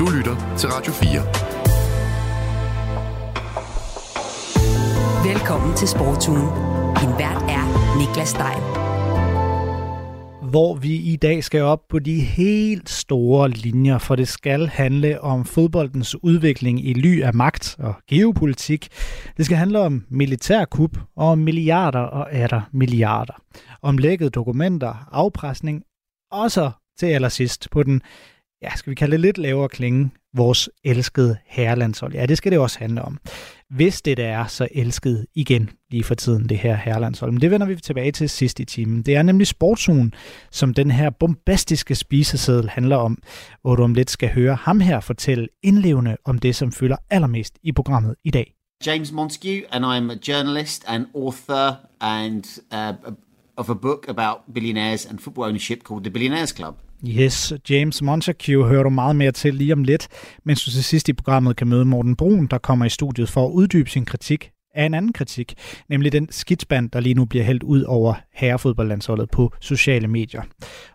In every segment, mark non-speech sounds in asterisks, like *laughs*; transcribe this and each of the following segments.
Du lytter til Radio 4. Velkommen til Sportsugen. Din vært er Niklas Stein. Hvor vi i dag skal op på de helt store linjer, for det skal handle om fodboldens udvikling i ly af magt og geopolitik. Det skal handle om militærkup og om milliarder og atter milliarder. Om lækkede dokumenter, afpresning og så til allersidst på den ja, skal vi kalde det lidt lavere klinge, vores elskede herrelandshold. Ja, det skal det også handle om. Hvis det der er så elsket igen lige for tiden, det her herrelandshold. Men det vender vi tilbage til sidst i timen. Det er nemlig sportsugen, som den her bombastiske spiseseddel handler om, hvor du om lidt skal høre ham her fortælle indlevende om det, som fylder allermest i programmet i dag. James Montague, and I'm a journalist and author and uh, of a book about billionaires and football ownership called The Billionaires Club. Yes, James Montague hører du meget mere til lige om lidt, mens du til sidst i programmet kan møde Morten Brun, der kommer i studiet for at uddybe sin kritik af en anden kritik, nemlig den skidsband, der lige nu bliver hældt ud over herrefodboldlandsholdet på sociale medier.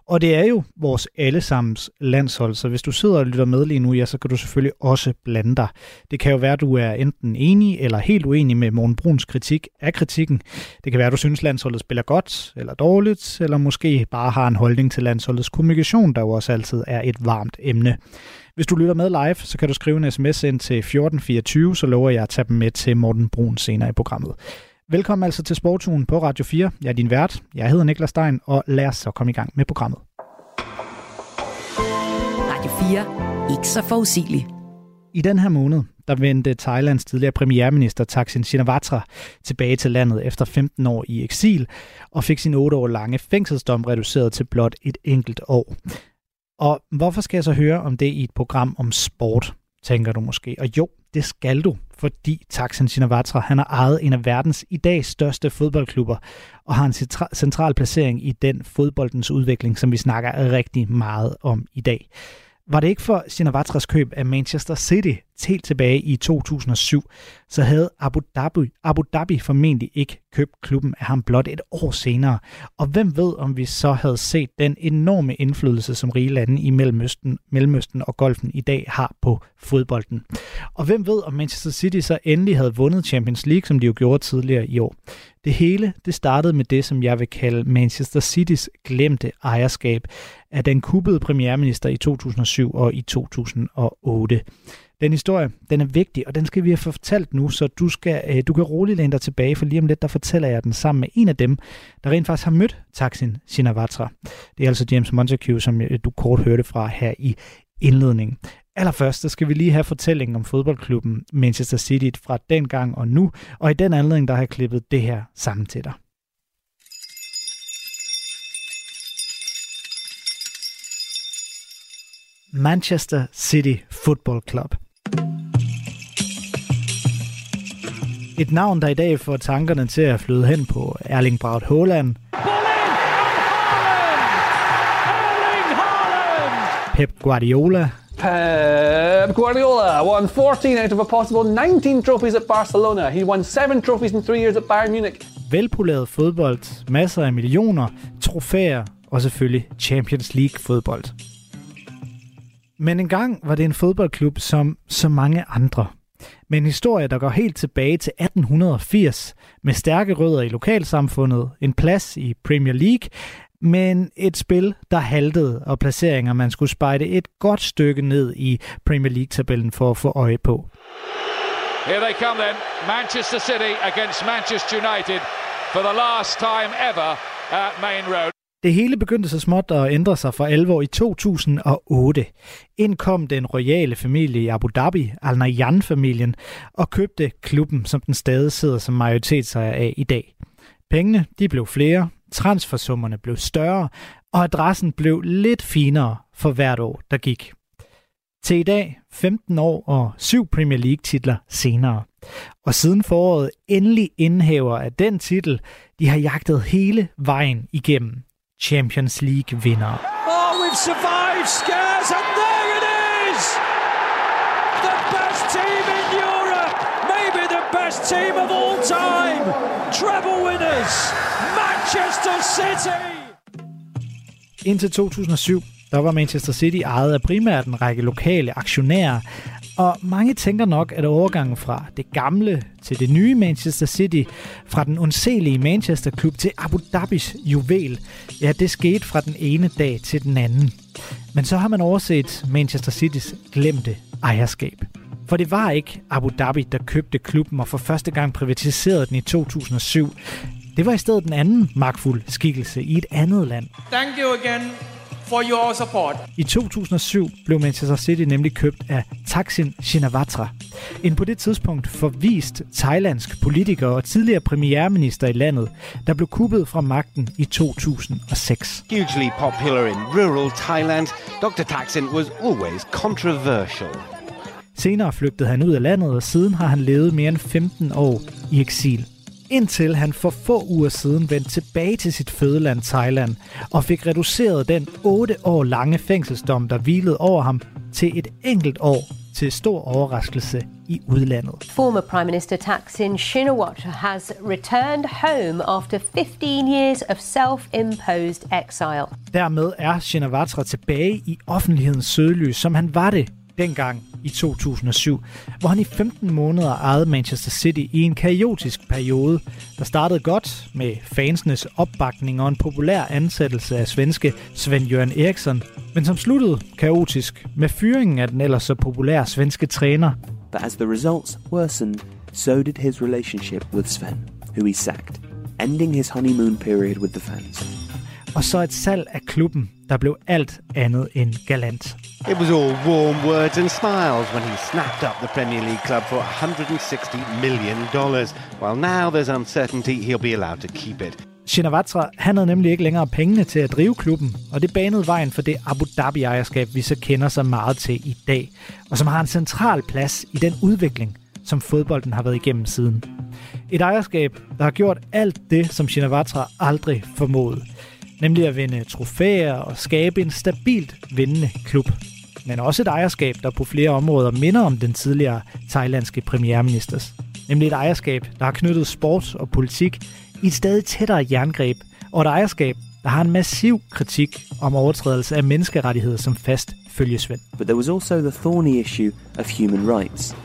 Og det er jo vores allesammens landshold, så hvis du sidder og lytter med lige nu, ja, så kan du selvfølgelig også blande dig. Det kan jo være, at du er enten enig eller helt uenig med Morten Bruns kritik af kritikken. Det kan være, at du synes, at landsholdet spiller godt eller dårligt, eller måske bare har en holdning til landsholdets kommunikation, der jo også altid er et varmt emne. Hvis du lytter med live, så kan du skrive en sms ind til 1424, så lover jeg at tage dem med til Morten Brun senere i programmet. Velkommen altså til Sportsugen på Radio 4. Jeg er din vært. Jeg hedder Niklas Stein, og lad os så komme i gang med programmet. Radio 4. Ikke så forudsigeligt. I den her måned, der vendte Thailands tidligere premierminister Thaksin Shinawatra tilbage til landet efter 15 år i eksil og fik sin 8 år lange fængselsdom reduceret til blot et enkelt år. Og hvorfor skal jeg så høre om det i et program om sport, tænker du måske? Og jo, det skal du, fordi Taksin Shinawatra han har ejet en af verdens i dag største fodboldklubber, og har en central placering i den fodboldens udvikling, som vi snakker rigtig meget om i dag. Var det ikke for Sinavatras køb af Manchester City helt tilbage i 2007, så havde Abu Dhabi, Abu Dhabi formentlig ikke købt klubben af ham blot et år senere. Og hvem ved, om vi så havde set den enorme indflydelse, som rige lande i Mellemøsten, Mellemøsten og golfen i dag har på fodbolden. Og hvem ved, om Manchester City så endelig havde vundet Champions League, som de jo gjorde tidligere i år. Det hele det startede med det, som jeg vil kalde Manchester Citys glemte ejerskab af den kuppede premierminister i 2007 og i 2008. Den historie, den er vigtig, og den skal vi have fortalt nu, så du, skal, øh, du kan roligt læne dig tilbage, for lige om lidt, der fortæller jeg den sammen med en af dem, der rent faktisk har mødt Taksin Shinawatra. Det er altså James Montague, som øh, du kort hørte fra her i indledningen. Allerførst, så skal vi lige have fortællingen om fodboldklubben Manchester City fra dengang og nu, og i den anledning, der har jeg klippet det her sammen til dig. Manchester City Football Club. Et navn, der i dag får tankerne til at flyde hen på Erling Braut Haaland, Pep Guardiola, Pep Guardiola won 14 out of a possible 19 trophies at Barcelona. He won 7 trophies in 3 years at Bayern Munich. Velpoleret fodbold, masser af millioner, trofæer og selvfølgelig Champions League fodbold. Men engang var det en fodboldklub som så mange andre. Med en historie, der går helt tilbage til 1880, med stærke rødder i lokalsamfundet, en plads i Premier League, men et spil, der haltede, og placeringer, man skulle spejde et godt stykke ned i Premier League-tabellen for at få øje på. Here they come then, Manchester City against Manchester United for the last time ever at Main Road. Det hele begyndte så småt at ændre sig for alvor i 2008. Ind kom den royale familie i Abu Dhabi, Al Nahyan-familien, og købte klubben, som den stadig sidder som majoritetsejer af i dag. Pengene de blev flere, transfersummerne blev større, og adressen blev lidt finere for hvert år, der gik. Til i dag, 15 år og syv Premier League-titler senere. Og siden foråret endelig indhæver af den titel, de har jagtet hele vejen igennem. Champions League vinder. Oh, we've survived scares, and there it is! The best team in Europe, maybe the best team of all time. Treble winners, Manchester City! Indtil 2007, der var Manchester City ejet af primært en række lokale aktionærer, og mange tænker nok, at overgangen fra det gamle til det nye Manchester City, fra den ondselige Manchester-klub til Abu Dhabis juvel, ja, det skete fra den ene dag til den anden. Men så har man overset Manchester Citys glemte ejerskab. For det var ikke Abu Dhabi, der købte klubben og for første gang privatiserede den i 2007. Det var i stedet den anden magtfuld skikkelse i et andet land. Thank you again for your support. I 2007 blev Manchester City nemlig købt af Thaksin Shinawatra, en på det tidspunkt forvist thailandsk politiker og tidligere premierminister i landet, der blev kuppet fra magten i 2006. Hugely popular in rural Thailand, Dr. Thaksin was always controversial. Senere flygtede han ud af landet, og siden har han levet mere end 15 år i eksil indtil han for få uger siden vendte tilbage til sit fødeland Thailand og fik reduceret den 8 år lange fængselsdom, der hvilede over ham, til et enkelt år til stor overraskelse i udlandet. Former Prime Minister Thaksin Shinawatra has returned home after 15 years of self-imposed exile. Dermed er Shinawatra tilbage i offentlighedens søgelys, som han var det dengang i 2007, hvor han i 15 måneder ejede Manchester City i en kaotisk periode, der startede godt med fansenes opbakning og en populær ansættelse af svenske Sven-Jørgen Eriksson, men som sluttede kaotisk med fyringen af den ellers så populære svenske træner. But as the results worsened, so did his relationship with Sven, who he sacked, ending his honeymoon period with the fans. Og så et salg af klubben, der blev alt andet end galant. It was all warm words and smiles when he snapped up the Premier League club for 160 million dollars. While now there's uncertainty he'll be allowed to keep it. Shinawatra, han havde nemlig ikke længere pengene til at drive klubben, og det banede vejen for det Abu Dhabi-ejerskab, vi så kender så meget til i dag, og som har en central plads i den udvikling, som fodbolden har været igennem siden. Et ejerskab, der har gjort alt det, som Shinawatra aldrig formåede, nemlig at vinde trofæer og skabe en stabilt vindende klub men også et ejerskab, der på flere områder minder om den tidligere thailandske premierministers. Nemlig et ejerskab, der har knyttet sport og politik i et stadig tættere jerngreb, og et ejerskab, der har en massiv kritik om overtrædelse af menneskerettigheder som fast følgesvend. But there was also the thorny issue of human rights.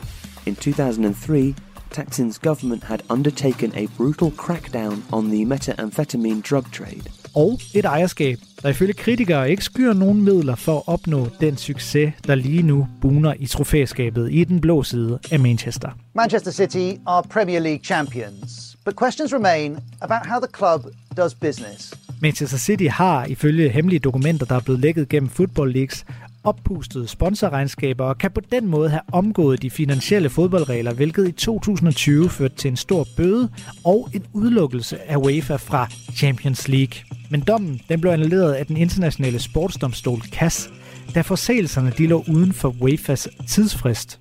In 2003, Thaksin's government had undertaken a brutal crackdown on the methamphetamine drug trade. Og et ejerskab, der ifølge kritikere ikke skyer nogen midler for at opnå den succes, der lige nu buner i trofæskabet i den blå side af Manchester. Manchester City are Premier League champions, but questions remain about how the club does business. Manchester City har ifølge hemmelige dokumenter, der er blevet lækket gennem Football Leagues, oppustede sponsorregnskaber og kan på den måde have omgået de finansielle fodboldregler, hvilket i 2020 førte til en stor bøde og en udelukkelse af UEFA fra Champions League. Men dommen den blev annulleret af den internationale sportsdomstol CAS, da forseelserne de lå uden for UEFA's tidsfrist.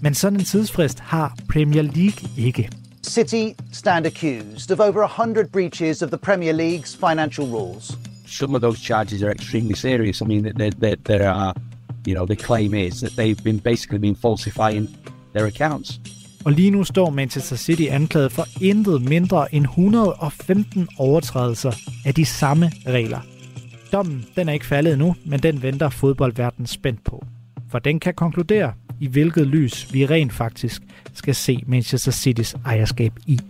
Men sådan en tidsfrist har Premier League ikke. City stand accused of over 100 breaches of the Premier League's financial rules. Some of those charges are extremely serious. I mean, that there, there are, you know, the claim is that they've been basically been falsifying their accounts. Og lige nu står Manchester City anklaget for intet mindre end 115 overtrædelser af de samme regler. Dommen den er ikke faldet endnu, men den venter fodboldverdenen spændt på. For den kan konkludere, i hvilket lys vi rent faktisk skal se Manchester Citys ejerskab i.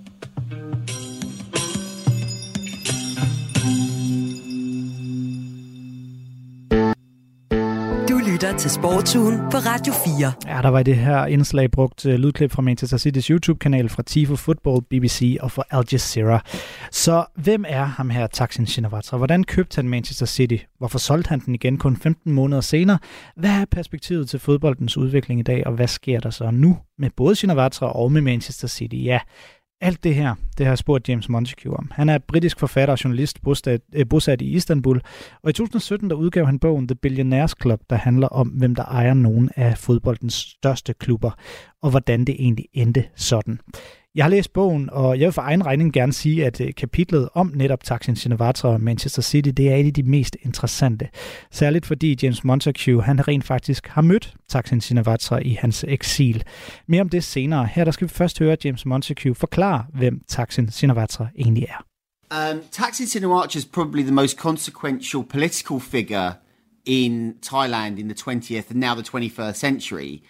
til Sportsugen på Radio 4. Ja, der var det her indslag brugt øh, lydklip fra Manchester City's YouTube-kanal fra Tifo Football, BBC og fra Al Jazeera. Så hvem er ham her, Taksin Shinawatra? Hvordan købte han Manchester City? Hvorfor solgte han den igen kun 15 måneder senere? Hvad er perspektivet til fodboldens udvikling i dag, og hvad sker der så nu med både Shinawatra og med Manchester City? Ja, alt det her, det har jeg spurgt James Montague om. Han er britisk forfatter og journalist bosat, øh, bosat i Istanbul, og i 2017 der udgav han bogen The Billionaires Club, der handler om, hvem der ejer nogle af fodboldens største klubber, og hvordan det egentlig endte sådan. Jeg har læst bogen, og jeg vil for egen regning gerne sige, at øh, kapitlet om netop Taksin Shinawatra og Manchester City, det er et af de mest interessante. Særligt fordi James Montague, han rent faktisk har mødt Taksin Shinawatra i hans eksil. Mere om det senere. Her der skal vi først høre James Montague forklare, hvem Taksin Shinawatra egentlig er. Um, Taksin Shinawatra is probably the most consequential political figure in Thailand in the 20th and now the 21st century.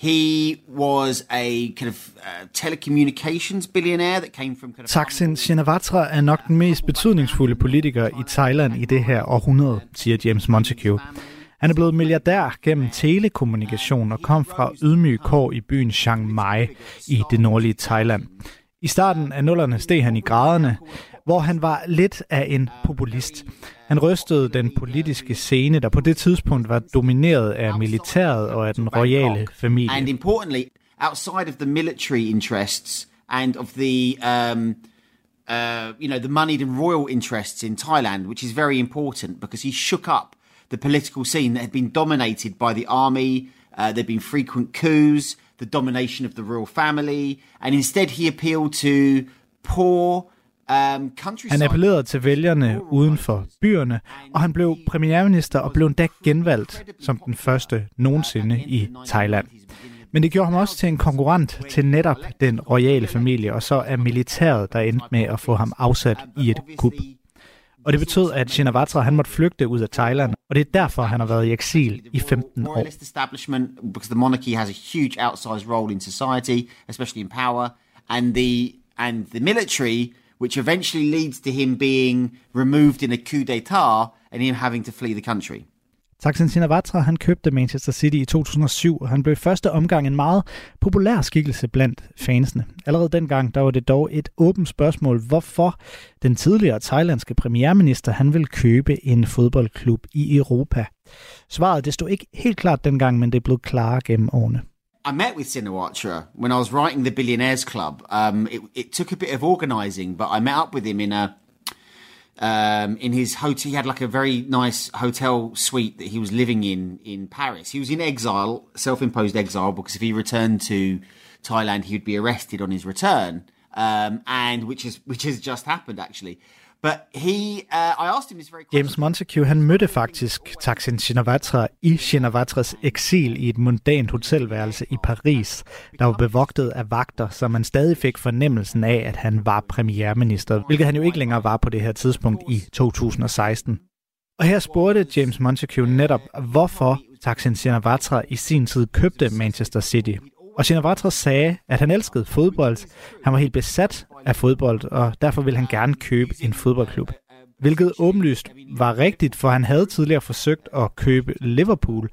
He was a kind of uh, telecommunications billionaire that came from kind of Thaksin Shinawatra er nok den mest betydningsfulde politiker i Thailand i det her århundrede, siger James Montague. Han er blevet milliardær gennem telekommunikation og kom fra ydmyge kår i byen Chiang Mai i det nordlige Thailand. I starten af nullerne steg han i graderne, hvor han var lidt af en populist. Han rystede den politiske scene, der på det tidspunkt var domineret af militæret og af den royale familie. And importantly, outside of the military interests and of the um, uh, you know the moneyed and royal interests in Thailand, which is very important because he shook up the political scene that had been dominated by the army. Uh, there'd been frequent coups, the domination of the royal family, and instead he appealed to poor Han appellerede til vælgerne uden for byerne, og han blev premierminister og blev endda genvalgt som den første nogensinde i Thailand. Men det gjorde ham også til en konkurrent til netop den royale familie, og så er militæret, der endte med at få ham afsat i et kup. Og det betød, at Shinawatra han måtte flygte ud af Thailand, og det er derfor, han har været i eksil i 15 år. because the monarchy has a huge outsized role in society, especially in power, and the and the military, which eventually leads to him being removed in a coup d'etat and him having to flee the country. Thaksin Shinawatra han købte Manchester City i 2007, og han blev i første omgang en meget populær skikkelse blandt fansene. Allerede dengang der var det dog et åbent spørgsmål, hvorfor den tidligere thailandske premierminister han ville købe en fodboldklub i Europa. Svaret det stod ikke helt klart dengang, men det blev klarere gennem årene. I met with Sinawatra when I was writing the Billionaires Club. Um, it, it took a bit of organising, but I met up with him in a um, in his hotel. He had like a very nice hotel suite that he was living in in Paris. He was in exile, self-imposed exile, because if he returned to Thailand, he would be arrested on his return, um, and which is which has just happened actually. But he, uh, I asked him this very James Montague, han mødte faktisk Thaksin Shinawatra i Shinawatras eksil i et mundant hotelværelse i Paris, der var bevogtet af vagter, så man stadig fik fornemmelsen af, at han var premierminister, hvilket han jo ikke længere var på det her tidspunkt i 2016. Og her spurgte James Montague netop, hvorfor Thaksin Shinawatra i sin tid købte Manchester City. Og Shinawatra sagde, at han elskede fodbold. Han var helt besat af fodbold, og derfor ville han gerne købe en fodboldklub. Hvilket åbenlyst var rigtigt, for han havde tidligere forsøgt at købe Liverpool,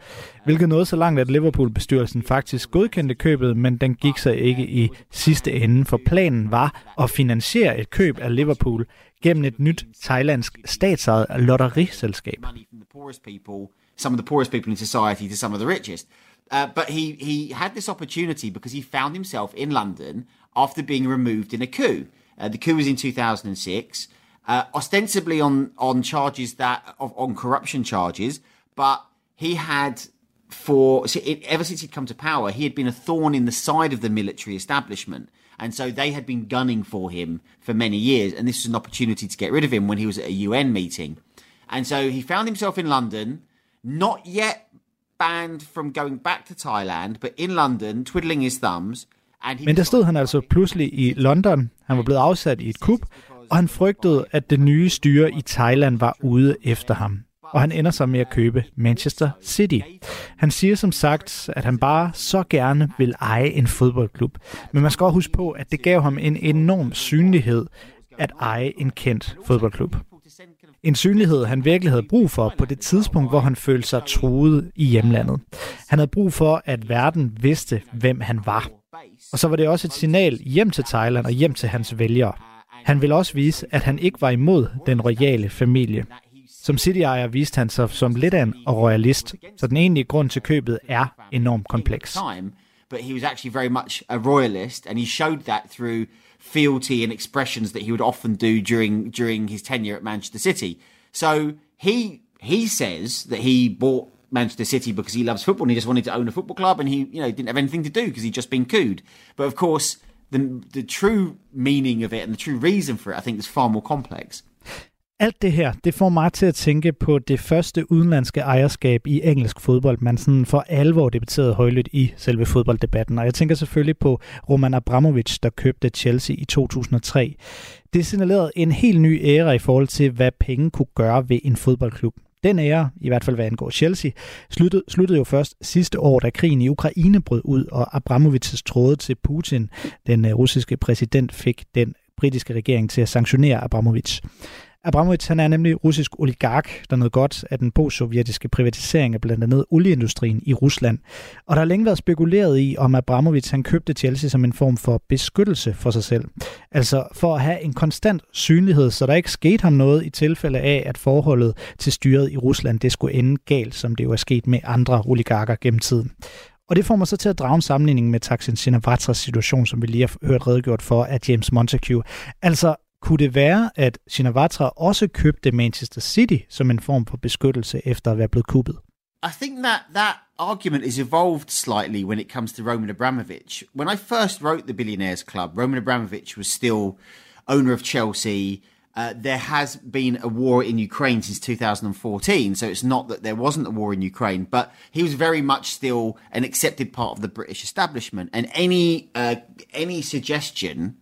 hvilket nåede så langt, at Liverpool-bestyrelsen faktisk godkendte købet, men den gik så ikke i sidste ende, for planen var at finansiere et køb af Liverpool gennem et nyt thailandsk statsejet lotteriselskab. Some of the poorest people in society to some of the richest. Uh, but he, he had this opportunity because he found himself in London after being removed in a coup. Uh, the coup was in 2006, uh, ostensibly on, on charges that of, on corruption charges, but he had for so it, ever since he'd come to power, he had been a thorn in the side of the military establishment. And so they had been gunning for him for many years. And this was an opportunity to get rid of him when he was at a UN meeting. And so he found himself in London, not yet banned from going back to Thailand, but in London, twiddling his thumbs. And he Men der stod han altså pludselig i London. Han var blevet afsat i et kup, og han frygtede, at det nye styre i Thailand var ude efter ham. Og han ender så med at købe Manchester City. Han siger som sagt, at han bare så gerne vil eje en fodboldklub. Men man skal også huske på, at det gav ham en enorm synlighed at eje en kendt fodboldklub. En synlighed, han virkelig havde brug for på det tidspunkt, hvor han følte sig truet i hjemlandet. Han havde brug for, at verden vidste, hvem han var. Og så var det også et signal hjem til Thailand og hjem til hans vælgere. Han ville også vise, at han ikke var imod den royale familie. Som City-ejer viste han sig som lidt af en royalist, så den egentlige grund til købet er enormt kompleks. But he was actually very much a royalist, and he showed that through fealty and expressions that he would often do during during his tenure at Manchester City. So he he says that he bought Manchester City because he loves football and he just wanted to own a football club and he you know didn't have anything to do because he'd just been cooed. But of course, the the true meaning of it and the true reason for it, I think, is far more complex. Alt det her, det får mig til at tænke på det første udenlandske ejerskab i engelsk fodbold, man sådan for alvor debatterede højlydt i selve fodbolddebatten. Og jeg tænker selvfølgelig på Roman Abramovich, der købte Chelsea i 2003. Det signalerede en helt ny æra i forhold til, hvad penge kunne gøre ved en fodboldklub. Den ære, i hvert fald hvad angår Chelsea, sluttede, sluttede jo først sidste år, da krigen i Ukraine brød ud, og Abramovics tråde til Putin, den øh, russiske præsident, fik den britiske regering til at sanktionere Abramovic. Abramovic han er nemlig russisk oligark, der noget godt af den postsovjetiske privatisering af blandt andet olieindustrien i Rusland. Og der har længe været spekuleret i, om Abramovic han købte Chelsea som en form for beskyttelse for sig selv. Altså for at have en konstant synlighed, så der ikke skete ham noget i tilfælde af, at forholdet til styret i Rusland det skulle ende galt, som det jo er sket med andre oligarker gennem tiden. Og det får mig så til at drage en sammenligning med Taksin Sinavatras situation, som vi lige har hørt redegjort for af James Montague. Altså, kunne det være, at også købte Manchester City som en form for beskyttelse efter at være blevet kuppet? I think that that argument is evolved slightly when it comes to Roman Abramovich. When I first wrote the Billionaires Club, Roman Abramovich was still owner of Chelsea. Uh, there has been a war in Ukraine since 2014, so it's not that there wasn't a war in Ukraine, but he was very much still an accepted part of the British establishment. And any uh, any suggestion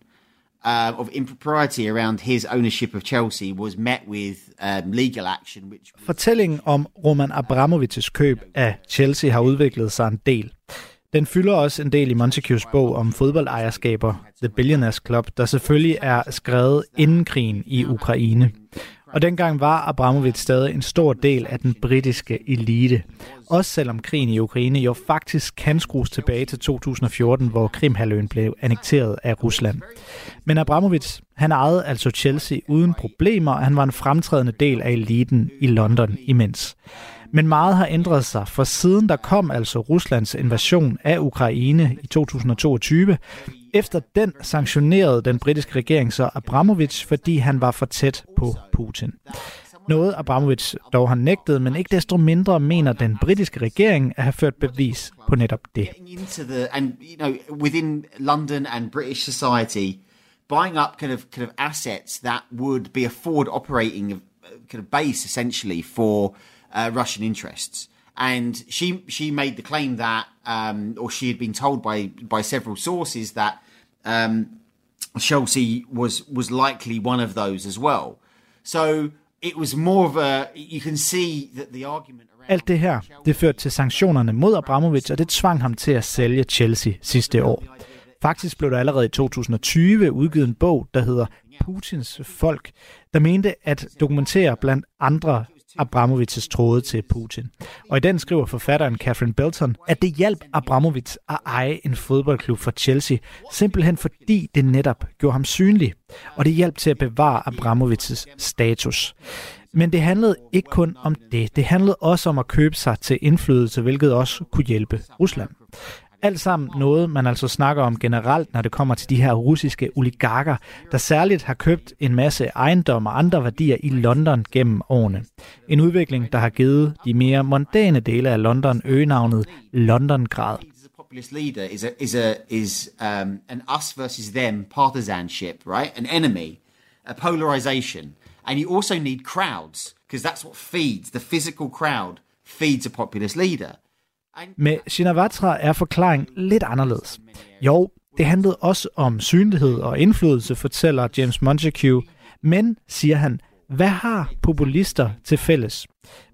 uh, of impropriety around his ownership of Chelsea was met with um, legal action. Which Fortællingen om Roman Abramovics køb af Chelsea har udviklet sig en del. Den fylder også en del i Montagues bog om fodboldejerskaber, The Billionaires Club, der selvfølgelig er skrevet inden krigen i Ukraine. Og dengang var Abramovic stadig en stor del af den britiske elite. Også selvom krigen i Ukraine jo faktisk kan skrues tilbage til 2014, hvor Krimhaløen blev annekteret af Rusland. Men Abramovic, han ejede altså Chelsea uden problemer, og han var en fremtrædende del af eliten i London imens. Men meget har ændret sig, for siden der kom altså Ruslands invasion af Ukraine i 2022, efter den sanktionerede den britiske regering så Abramovic, fordi han var for tæt på Putin. Noget Abramovic dog har nægtet, men ikke desto mindre mener den britiske regering at have ført bevis på netop det. and you know within London and British society, buying up kind of kind of assets that would be a forward operating uh, kind of base essentially for uh, Russian interests. And she she made the claim that, um, or she had been told by by several sources that um, Chelsea was was likely one of those as well. So it was more of a you can see that the argument Alt det her, det førte til sanktionerne mod Abramovic, og det tvang ham til at sælge Chelsea sidste år. Faktisk blev der allerede i 2020 udgivet en bog, der hedder Putins Folk, der mente at dokumentere blandt andre Abramovits' tråde til Putin. Og i den skriver forfatteren Catherine Belton, at det hjalp Abramovits at eje en fodboldklub for Chelsea, simpelthen fordi det netop gjorde ham synlig. Og det hjalp til at bevare Abramovits' status. Men det handlede ikke kun om det. Det handlede også om at købe sig til indflydelse, hvilket også kunne hjælpe Rusland. Alt sammen noget, man altså snakker om generelt, når det kommer til de her russiske oligarker, der særligt har købt en masse ejendom og andre værdier i London gennem årene. En udvikling, der har givet de mere mondane dele af London øgenavnet Londongrad. populist leader is a is a is um, an us versus them partisanship, right? An enemy, a polarization, and you also need crowds because that's what feeds the physical crowd feeds a populist leader. Med Shinawatra er forklaring lidt anderledes. Jo, det handlede også om synlighed og indflydelse, fortæller James Montague, men, siger han, hvad har populister til fælles?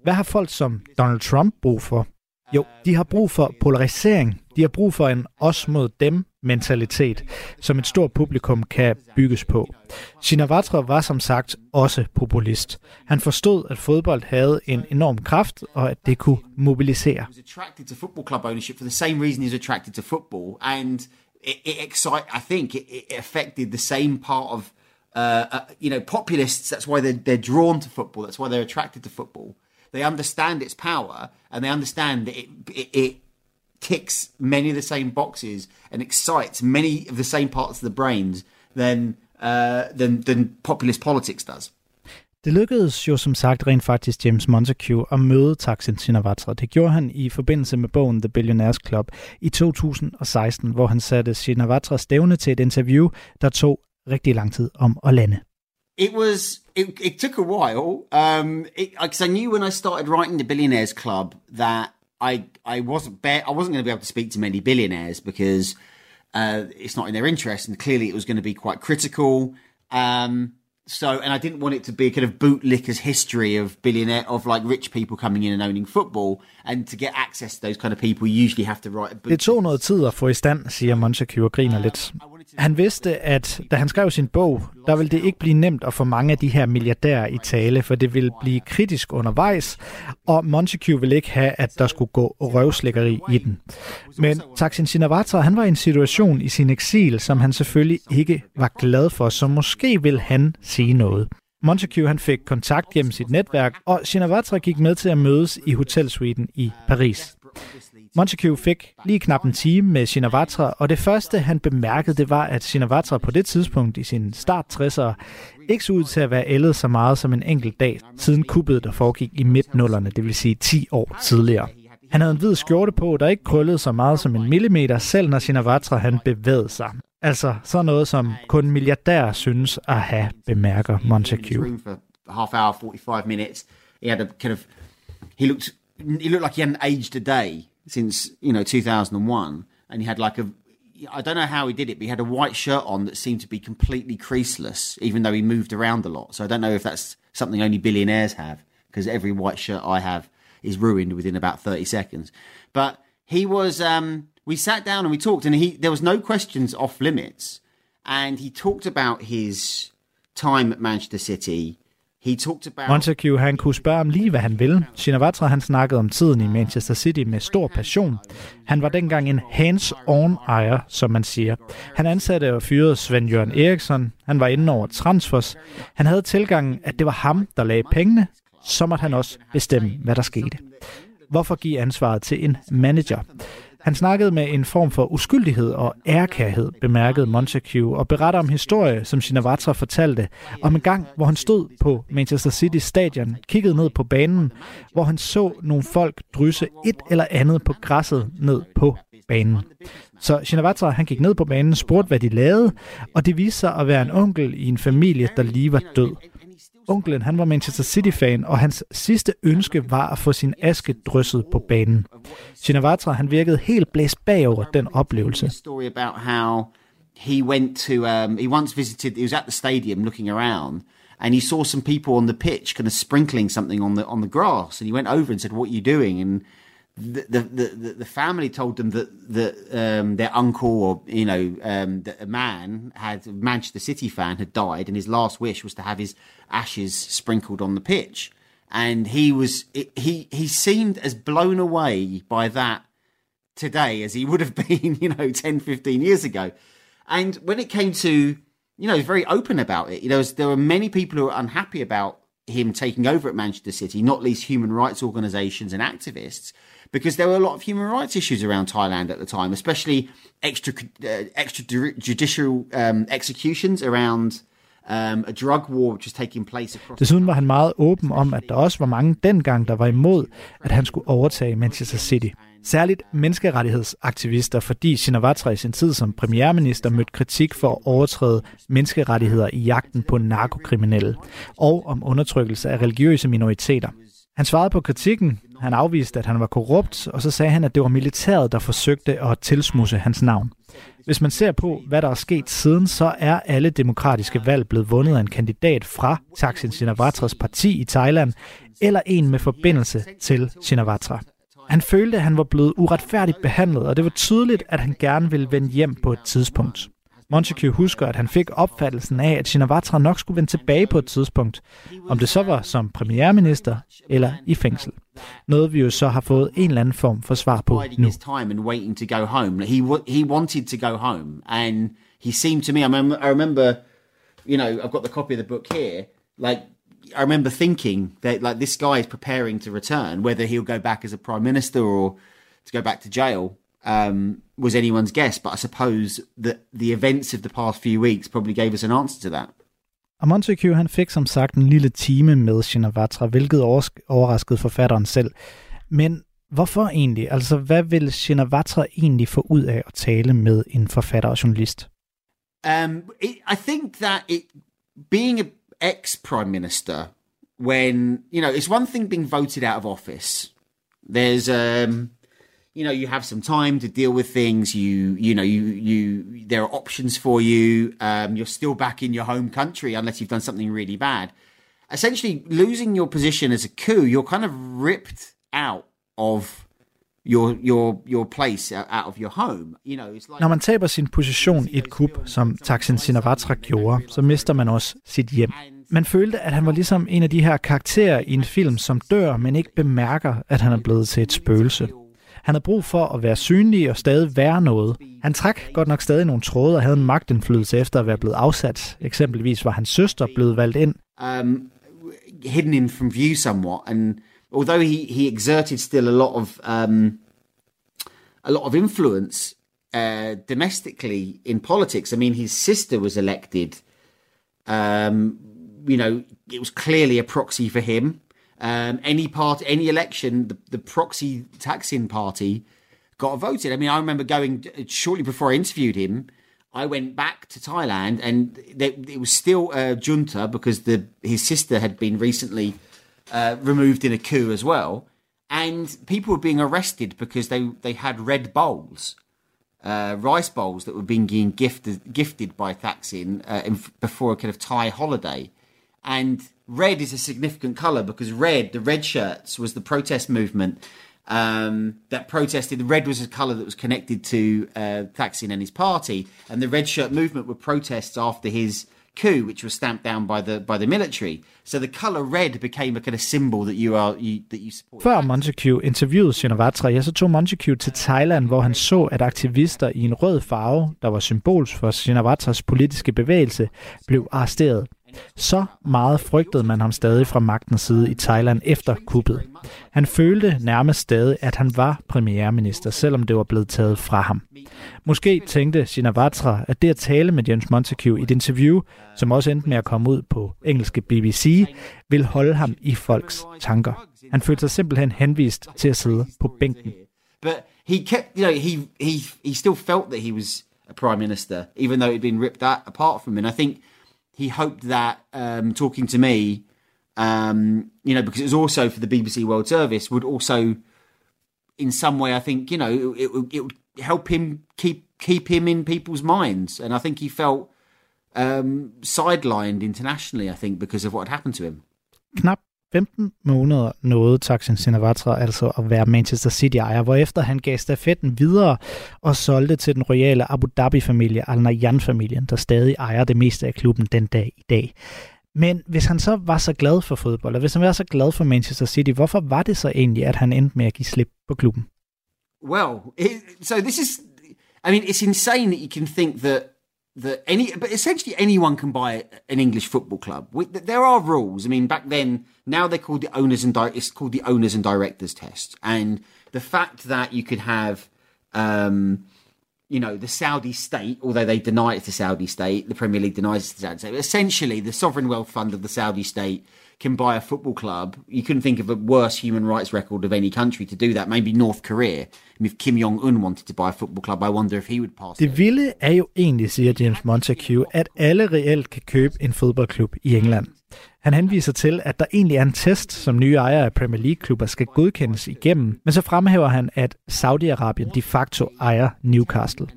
Hvad har folk som Donald Trump brug for? Jo, de har brug for polarisering. De har brug for en os mod dem mentalitet, som et stort publikum kan bygges på. Shinawatra var som sagt også populist. Han forstod, at fodbold havde en enorm kraft, og at det kunne mobilisere. attracted to football club ownership for the same reason attracted to football, and it, it excite. I think it, affected the same part of uh, uh, you know populists. That's why they're they're drawn to football. That's why they're attracted to football. They understand its power, and they understand that it it, it ticks many of the same boxes and excites many of the same parts of the brains than uh, than than populist politics does. Det lykkedes jo som sagt rent faktisk James Montague at møde Taksin Shinawatra. Det gjorde han i forbindelse med bogen The Billionaires Club i 2016, hvor han satte Shinawatra stævne til et interview, der tog rigtig lang tid om at lande. It was. It, it took a while. Um, because I knew when I started writing the Billionaires Club that I I wasn't be- I wasn't going to be able to speak to many billionaires because uh, it's not in their interest, and clearly it was going to be quite critical. Um, so, and I didn't want it to be a kind of bootlicker's history of billionaire, of like rich people coming in and owning football. And to get access to those kind of people, you usually have to write a book. Det tog noget tid at få i stand, siger Montague og griner lidt. Han vidste, at da han skrev sin bog, der ville det ikke blive nemt at få mange af de her milliardærer i tale, for det ville blive kritisk undervejs, og Montague ville ikke have, at der skulle gå røvslækkeri i den. Men Taksin Shinawatra, han var i en situation i sin eksil, som han selvfølgelig ikke var glad for, så måske vil han sige noget. Montague han fik kontakt gennem sit netværk, og Shinawatra gik med til at mødes i hotelsuiten i Paris. Montague fik lige knap en time med Shinawatra, og det første, han bemærkede, det var, at Shinawatra på det tidspunkt i sin start 60'er ikke så ud til at være ældet så meget som en enkelt dag, siden kuppet, der foregik i midt-nullerne, det vil sige 10 år tidligere. Han havde en hvid skjorte på, der ikke krøllede så meget som en millimeter, selv når Shinawatra han bevægede sig. Altså sådan noget, som kun milliardærer synes at have, bemærker Montague. half hour, 45 minutes. He had a kind of, he looked, he looked like he hadn't aged a day since, you know, 2001. And he had like a, I don't know how he did it, but he had a white shirt on that seemed to be completely creaseless, even though he moved around a lot. So I don't know if that's something only billionaires have, because every white shirt I have is ruined within about 30 seconds. But he was, um, we sat down and we talked, and he, there was no questions off limits. And he talked about his time at Manchester City. He talked about Montague han kunne spørge om lige, hvad han ville. Shinawatra han snakkede om tiden i Manchester City med stor passion. Han var dengang en hands-on ejer, som man siger. Han ansatte og fyrede Sven Jørgen Eriksson. Han var inde over transfers. Han havde tilgangen, at det var ham, der lagde pengene. Så måtte han også bestemme, hvad der skete. Hvorfor give ansvaret til en manager? Han snakkede med en form for uskyldighed og ærkærhed, bemærkede Montague, og beretter om historie, som Shinawatra fortalte, om en gang, hvor han stod på Manchester City stadion, kiggede ned på banen, hvor han så nogle folk drysse et eller andet på græsset ned på banen. Så Shinawatra han gik ned på banen, spurgte, hvad de lavede, og det viste sig at være en onkel i en familie, der lige var død. Onklen han var Manchester City-fan, og hans sidste ønske var at få sin aske drysset på banen. Shinawatra han virkede helt blæst bagover den oplevelse. he went to um, he once visited he was at the stadium looking around and he saw some people on the pitch kind of sprinkling something on the on the grass and he went over and said what are you doing and the the the, the family told them that that um, their uncle or you know um, that a man had a Manchester City fan had died and his last wish was to have his ashes sprinkled on the pitch and he was he he seemed as blown away by that today as he would have *laughs* been, you know, 10, 15 years ago. And when it came to, you know, very open about it. You know, there were many people who were unhappy about him taking over at Manchester City, not least human rights organizations and activists, because there were a lot of human rights issues around Thailand at the time, especially extra uh, extrajudicial um, executions around um, a drug war which was taking place across. Desuden var han meget åben om, at der også var mange dengang, der var imod, at han skulle overtage Manchester City. Særligt menneskerettighedsaktivister, fordi Shinawatra i sin tid som premierminister mødte kritik for at overtræde menneskerettigheder i jagten på narkokriminelle og om undertrykkelse af religiøse minoriteter. Han svarede på kritikken, han afviste, at han var korrupt, og så sagde han, at det var militæret, der forsøgte at tilsmusse hans navn. Hvis man ser på, hvad der er sket siden, så er alle demokratiske valg blevet vundet af en kandidat fra Thaksin Shinawatras parti i Thailand, eller en med forbindelse til Shinawatra. Han følte, at han var blevet uretfærdigt behandlet, og det var tydeligt, at han gerne ville vende hjem på et tidspunkt. Montague husker, at han fik opfattelsen af, at Shinawatra nok skulle vende tilbage på et tidspunkt, om det så var som premierminister eller i fængsel. Noget vi jo så har fået en eller anden form for svar på nu. He wa- he wanted to go home, and he seemed to me. I remember, you know, I've got the copy of the book here. Like, I remember thinking that like this guy is preparing to return, whether he'll go back as a prime minister or to go back to jail. Um, was anyone's guess, but I suppose that the events of the past few weeks probably gave us an answer to that. Og Montague han fik som sagt en lille time med Shinawatra, hvilket overras- overraskede forfatteren selv. Men hvorfor egentlig? Altså, hvad vil Shinawatra egentlig få ud af at tale med en forfatter og journalist? Um, it, I think that it being a ex prime minister, when you know, it's one thing being voted out of office. There's, um, you know you have some time to deal with things. You you know you you there are options for you. Um, you're still back in your home country unless you've done something really bad. Essentially, losing your position as a coup, you're kind of ripped out of your your your place out of your home. You know, it's like Når man taber sin position i et kup, som Thaksin Shinawatra gjorde, så mister man også sit hjem. Man følte, at han var ligesom en af de her karakterer i en film, som dør, men ikke bemærker, at han er blevet til et spøgelse. Han havde brug for at være synlig og stadig være noget. Han trak godt nok stadig nogle tråde og havde en magtindflydelse efter at være blevet afsat. Eksempelvis var hans søster blevet valgt ind. um, hidden in from view somewhat. And although he, he exerted still a lot of um, a lot of influence uh, domestically in politics, I mean, his sister was elected. Um, you know, it was clearly a proxy for him. Um, any part, any election, the, the proxy Taksin party got voted. I mean, I remember going shortly before I interviewed him. I went back to Thailand, and they, it was still a junta because the his sister had been recently uh, removed in a coup as well, and people were being arrested because they they had red bowls, uh, rice bowls that were being gifted gifted by Thaksin uh, in, before a kind of Thai holiday, and red is a significant color because red, the red shirts, was the protest movement um, that protested. The red was a color that was connected to uh, Thaksin and his party, and the red shirt movement were protests after his coup, which was stamped down by the by the military. So the color red became a kind of symbol that you are you, that you support. Før Montague interviewede Shinawatra, ja, så tog Montague til Thailand, hvor han så, at aktivister i en rød farve, der var symbols for Shinawatras politiske bevægelse, blev arresteret. Så meget frygtede man ham stadig fra magtens side i Thailand efter kuppet. Han følte nærmest stadig, at han var premierminister, selvom det var blevet taget fra ham. Måske tænkte Shinawatra, at det at tale med James Montague i et interview, som også endte med at komme ud på engelske BBC, vil holde ham i folks tanker. Han følte sig simpelthen henvist til at sidde på bænken. But he kept, you know, he he he still felt that he was a prime minister, even though he'd been ripped that apart from him. And I think he hoped that um, talking to me, um, you know, because it was also for the BBC World Service, would also, in some way, I think, you know, it, it, it would help him keep keep him in people's minds. And I think he felt um, sidelined internationally. I think because of what had happened to him. Knap 15 måneder nåede Thaksin Shinawatra altså at være Manchester City-ejer, hvorefter han gav stafetten videre og solgte til den royale Abu Dhabi-familie, Al Nahyan-familien, der stadig ejer det meste af klubben den dag i dag. Men hvis han så var så glad for fodbold, og hvis han var så glad for Manchester City, hvorfor var det så egentlig, at han endte med at give slip på klubben? Well, it, so this is, I mean, it's insane that you can think that that any, but essentially anyone can buy an English football club. We, there are rules. I mean, back then, now they're called the owners and di- it's called the owners and directors test. And the fact that you could have, um, you know, the Saudi state, although they deny it's the Saudi state, the Premier League denies it's the Saudi state. Essentially, the sovereign wealth fund of the Saudi state can buy a football club. You couldn't think of a worse human rights record of any country to do that. Maybe North Korea. Mean, if Kim Jong Un wanted to buy a football club, I wonder if he would pass. Det vilde er jo egentlig, siger James Montague, at alle reelt kan købe en fodboldklub i England. Han henviser til, at der egentlig er en test, som nye ejere af Premier League-klubber skal godkendes igennem, men så fremhæver han, at Saudi-Arabien de facto ejer Newcastle.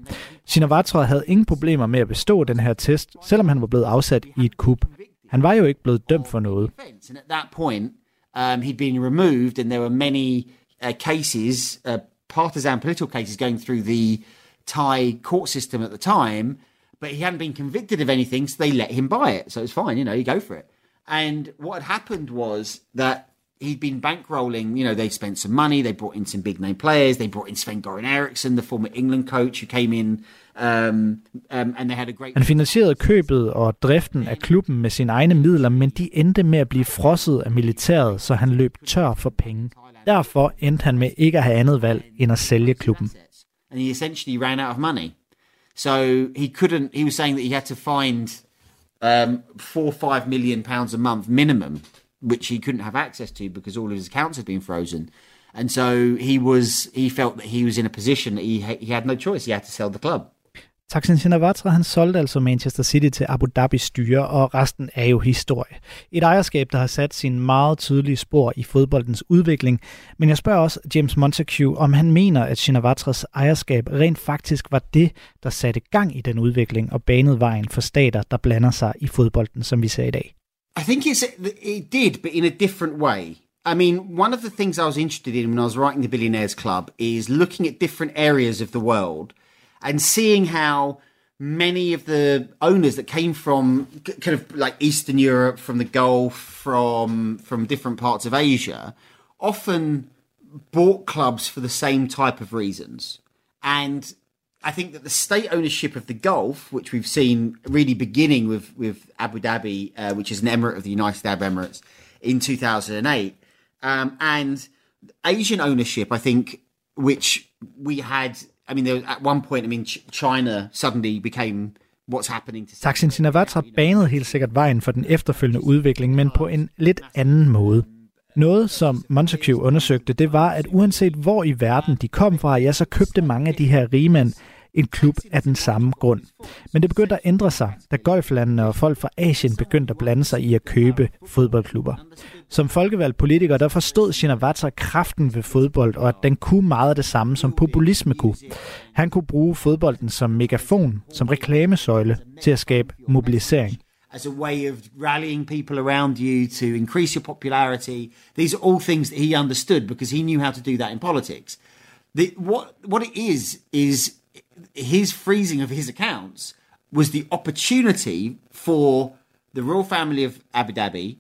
Shinawatra havde ingen problemer med at bestå den her test, selvom han var blevet afsat i et kup. Han var jo ikke blevet dømt for noget. And at that point, um, he'd been removed, and there were many uh, cases, uh, partisan political cases, going through the Thai court system at the time. But he hadn't been convicted of anything, so they let him buy it. So it's fine, you know, you go for it. And what had happened was that he'd been bankrolling, you know, they spent some money, they brought in some big name players, they brought in Sven Goran Eriksson, the former England coach who came in, um, um, and they had a great... Han finansierede købet og driften af klubben med sine egne midler, men de endte med at blive frosset af militæret, så han løb tør for penge. Derfor endte han med ikke at have andet valg end at sælge klubben. And he essentially ran out of money. So he couldn't, he was saying that he had to find um, four, five million pounds a month minimum, which he couldn't have access to because all of his accounts had been frozen. And so he was, he felt that he was in a position that he, he had no choice. He had to sell the club. Taksin Shinawatra han solgte altså Manchester City til Abu Dhabi styre, og resten er jo historie. Et ejerskab, der har sat sin meget tydelige spor i fodboldens udvikling. Men jeg spørger også James Montague, om han mener, at Shinawatras ejerskab rent faktisk var det, der satte gang i den udvikling og banede vejen for stater, der blander sig i fodbolden, som vi ser i dag. I think it's it did, but in a different way. I mean, one of the things I was interested in when I was writing the Billionaires Club is looking at different areas of the world – and seeing how many of the owners that came from kind of like Eastern Europe, from the Gulf, from from different parts of Asia, often bought clubs for the same type of reasons. And I think that the state ownership of the Gulf, which we've seen really beginning with with Abu Dhabi, uh, which is an emirate of the United Arab Emirates, in 2008, um, and Asian ownership, I think, which we had I mean, there was, at one point, I mean, China suddenly became what's happening to... Taksin Shinawatra banede helt sikkert vejen for den efterfølgende udvikling, men på en lidt anden måde. Noget, som Montague undersøgte, det var, at uanset hvor i verden de kom fra, ja, så købte mange af de her rigmænd en klub af den samme grund. Men det begyndte at ændre sig, da golflandene og folk fra Asien begyndte at blande sig i at købe fodboldklubber. Som folkevalgt politiker, der forstod Shinawatra kraften ved fodbold, og at den kunne meget det samme, som populisme kunne. Han kunne bruge fodbolden som megafon, som reklamesøjle til at skabe mobilisering as a way of rallying people around you to increase your popularity. These are all things that he understood because he knew how to do that in politics. The, what what it is is his freezing of his accounts was the opportunity for the royal family of Abu Dhabi,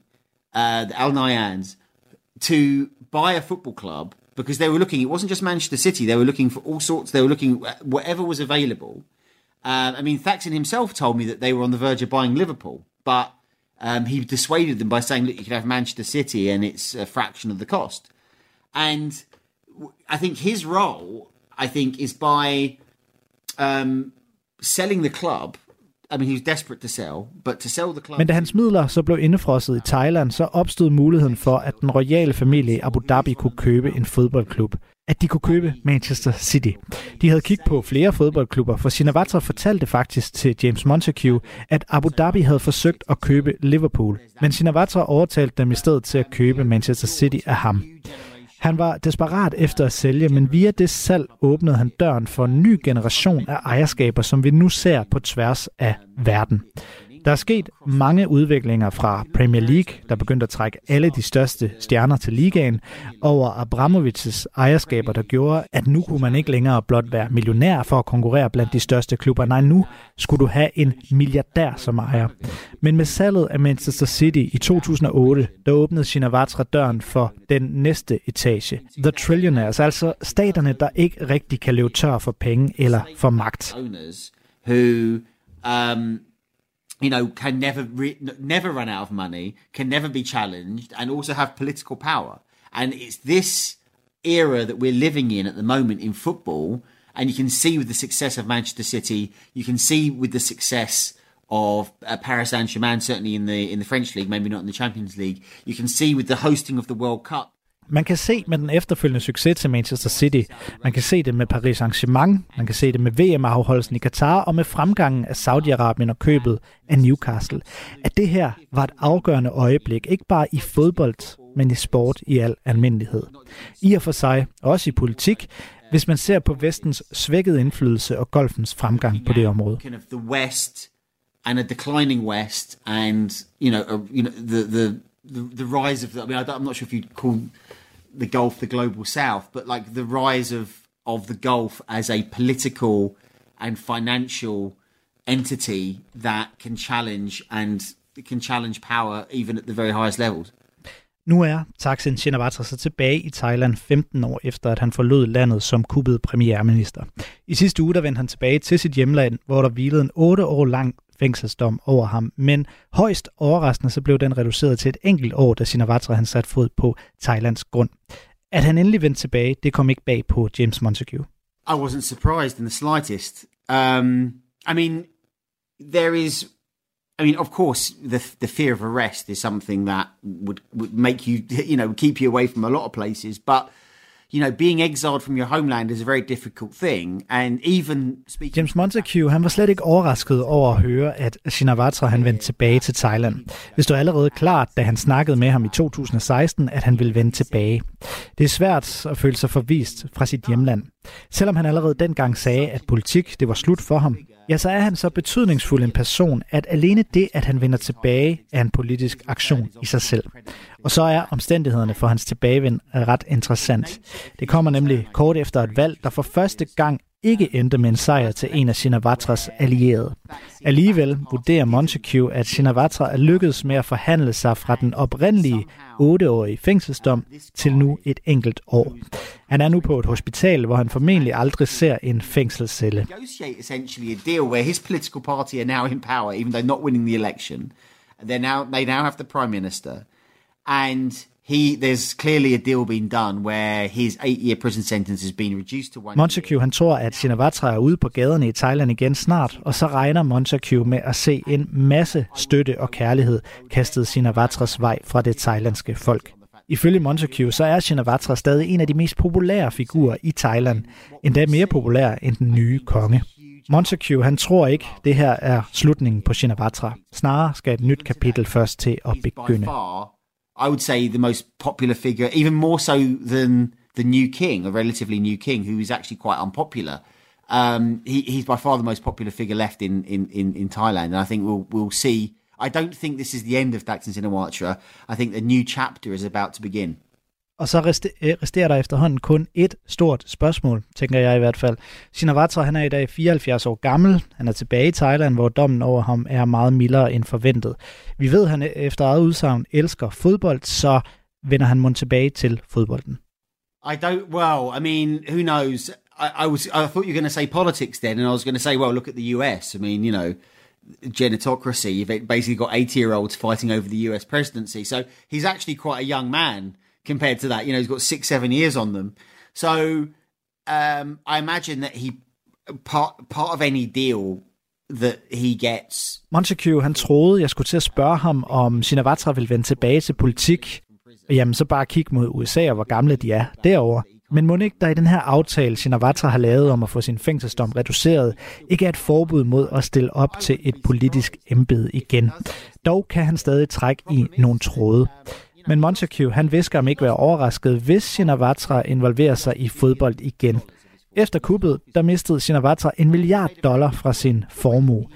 uh, the Al Nayan's, to buy a football club because they were looking. It wasn't just Manchester City; they were looking for all sorts. They were looking whatever was available. Uh, I mean, Thaxton himself told me that they were on the verge of buying Liverpool, but um, he dissuaded them by saying, "Look, you can have Manchester City, and it's a fraction of the cost." And I think his role, I think, is by um, selling the club. I mean, he was desperate to sell, but to sell the club... Men da hans midler så blev indefrosset i Thailand, så opstod muligheden for, at den royale familie i Abu Dhabi kunne købe en fodboldklub. At de kunne købe Manchester City. De havde kigget på flere fodboldklubber, for Sinavatra fortalte faktisk til James Montague, at Abu Dhabi havde forsøgt at købe Liverpool. Men Sinavatra overtalte dem i stedet til at købe Manchester City af ham. Han var desperat efter at sælge, men via det salg åbnede han døren for en ny generation af ejerskaber, som vi nu ser på tværs af verden. Der er sket mange udviklinger fra Premier League, der begyndte at trække alle de største stjerner til ligaen, over Abramovics ejerskaber, der gjorde, at nu kunne man ikke længere blot være millionær for at konkurrere blandt de største klubber. Nej, nu skulle du have en milliardær som ejer. Men med salget af Manchester City i 2008, der åbnede Shinawatra døren for den næste etage. The Trillionaires, altså staterne, der ikke rigtig kan leve tør for penge eller for magt. Who, um, you know, can never re- never run out of money, can never be challenged, and also have political power. And it's this era that we're living in at the moment in football. And you can see with the success of Manchester City, you can see with the success of uh, Paris Saint Germain, certainly in the in the French league, maybe not in the Champions League. You can see with the hosting of the World Cup Man kan se med den efterfølgende succes til Manchester City, man kan se det med Paris Saint-Germain, man kan se det med VM-afholdelsen i Katar og med fremgangen af Saudi-Arabien og købet af Newcastle, at det her var et afgørende øjeblik, ikke bare i fodbold, men i sport i al almindelighed. I og for sig, også i politik, hvis man ser på vestens svækkede indflydelse og golfens fremgang på det område. The West and a declining West and you know, you know the the the, the rise of the, I mean I am not sure if you'd call the Gulf the global south, but like the rise of of the Gulf as a political and financial entity that can challenge and can challenge power even at the very highest levels. Nu er Thaksin Shinawatra så tilbage i Thailand 15 år efter, at han forlod landet som kuppet premierminister. I sidste uge der vendte han tilbage til sit hjemland, hvor der hvilede en 8 år lang fængselsdom over ham. Men højst overraskende så blev den reduceret til et enkelt år, da Sinawatra han satte fod på Thailands grund. At han endelig vendte tilbage, det kom ikke bag på James Montague. I wasn't surprised in the slightest. Um, I mean, there is I mean, of course, the the fear of arrest is something that would would make you, *laughs* you know, keep you away from a lot of places. But you know, being exiled from your homeland is a very difficult thing. And even speaking... James Montague, han var slet ikke overrasket over at høre, at Shinawatra han vendte tilbage til Thailand. Hvis du allerede klart, da han snakkede med ham i 2016, at han ville vende tilbage. Det er svært at føle sig forvist fra sit hjemland. Selvom han allerede dengang sagde, at politik det var slut for ham, ja, så er han så betydningsfuld en person, at alene det, at han vender tilbage, er en politisk aktion i sig selv. Og så er omstændighederne for hans tilbagevend ret interessant. Det kommer nemlig kort efter et valg, der for første gang ikke endte med en sejr til en af Shinawatras allierede. Alligevel vurderer Montague, at Shinawatra er lykkedes med at forhandle sig fra den oprindelige 8-årige fængselsdom til nu et enkelt år. Han er nu på et hospital, hvor han formentlig aldrig ser en fængselscelle. essentially a deal where his political party are now in power, even though not winning the election. They're now they now have the prime minister, and he there's clearly a deal being done where his eight-year prison sentence has been reduced to one. Montague han tror, at Shinawatra er ude på gaderne i Thailand igen snart, og så regner Montague med at se en masse støtte og kærlighed kastet Shinawatras vej fra det thailandske folk. Ifølge Montague, så er Shinawatra stadig en af de mest populære figurer i Thailand, endda mere populær end den nye konge. Montague han tror ikke, det her er slutningen på Shinawatra. Snarere skal et nyt kapitel først til at begynde. I would say, the most popular figure, even more so than the new king, a relatively new king who is actually quite unpopular. Um, he, he's by far the most popular figure left in, in, in, in Thailand, and I think we'll we'll see. I don't think this is the end of Thaksin Shinawatra. I think the new chapter is about to begin. Og så rester, øh, resterer der efterhånden kun et stort spørgsmål, tænker jeg i hvert fald. Shinawatra han er i dag 74 år gammel. Han er tilbage i Thailand, hvor dommen over ham er meget mildere end forventet. Vi ved, at han efter eget udsagn elsker fodbold, så vender han mund tilbage til fodbolden. I don't. Well, I mean, who knows? I, I was. I thought you were going to say politics then, and I was going to say, well, look at the U.S. I mean, you know, genitocracy. You've basically got eighty-year-olds fighting over the U.S. presidency. So he's actually quite a young man compared to that. You know, he's got six, seven years on them. So um, I imagine that he part part of any deal that he gets Montague, han troede, jeg skulle til at spørge ham, om Shinawatra vil vende tilbage til politik. Jamen, så bare kig mod USA og hvor gamle de er derovre. Men må ikke der i den her aftale, Shinawatra har lavet om at få sin fængselsdom reduceret, ikke er et forbud mod at stille op til et politisk embede igen. Dog kan han stadig trække i nogle tråde. Men Montague, han visker om ikke være overrasket, hvis Shinawatra involverer sig i fodbold igen. Efter kuppet, der mistede Shinawatra en milliard dollar fra sin formue.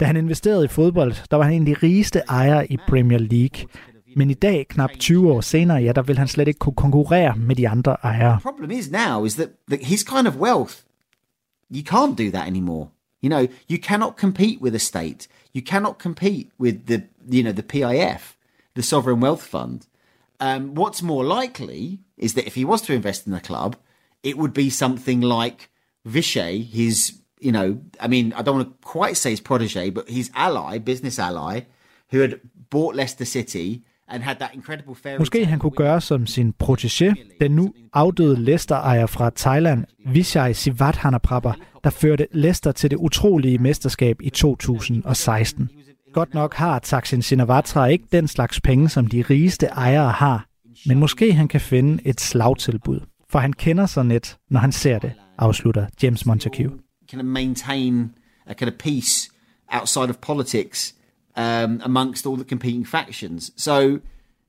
Da han investerede i fodbold, der var han en af de rigeste ejere i Premier League. Men i dag, knap 20 år senere, ja, der vil han slet ikke kunne konkurrere med de andre ejere. problem is now is that, that his kind of wealth, you can't do that anymore. You know, you cannot compete with a state. You cannot compete with the, you know, the PIF, the Sovereign Wealth Fund. Um, what's more likely is that if he was to invest in the club, it would be something like Vishay, his, you know, I mean, I don't want to quite say his protege, but his ally, business ally, who had bought Leicester City and had that incredible fairy Måske han kunne gøre som sin protégé, den nu afdøde Leicester-ejer fra Thailand, Vijay Sivathanaprabha, der førte Leicester til det utrolige mesterskab i 2016. Godt nok har Thaksin Shinawatra ikke den slags penge, som de rigeste ejere har, men måske han kan finde et slagtilbud, for han kender sig net, når han ser det, afslutter James Montague. Can maintain a kind of peace outside of politics um, amongst all the competing factions. So,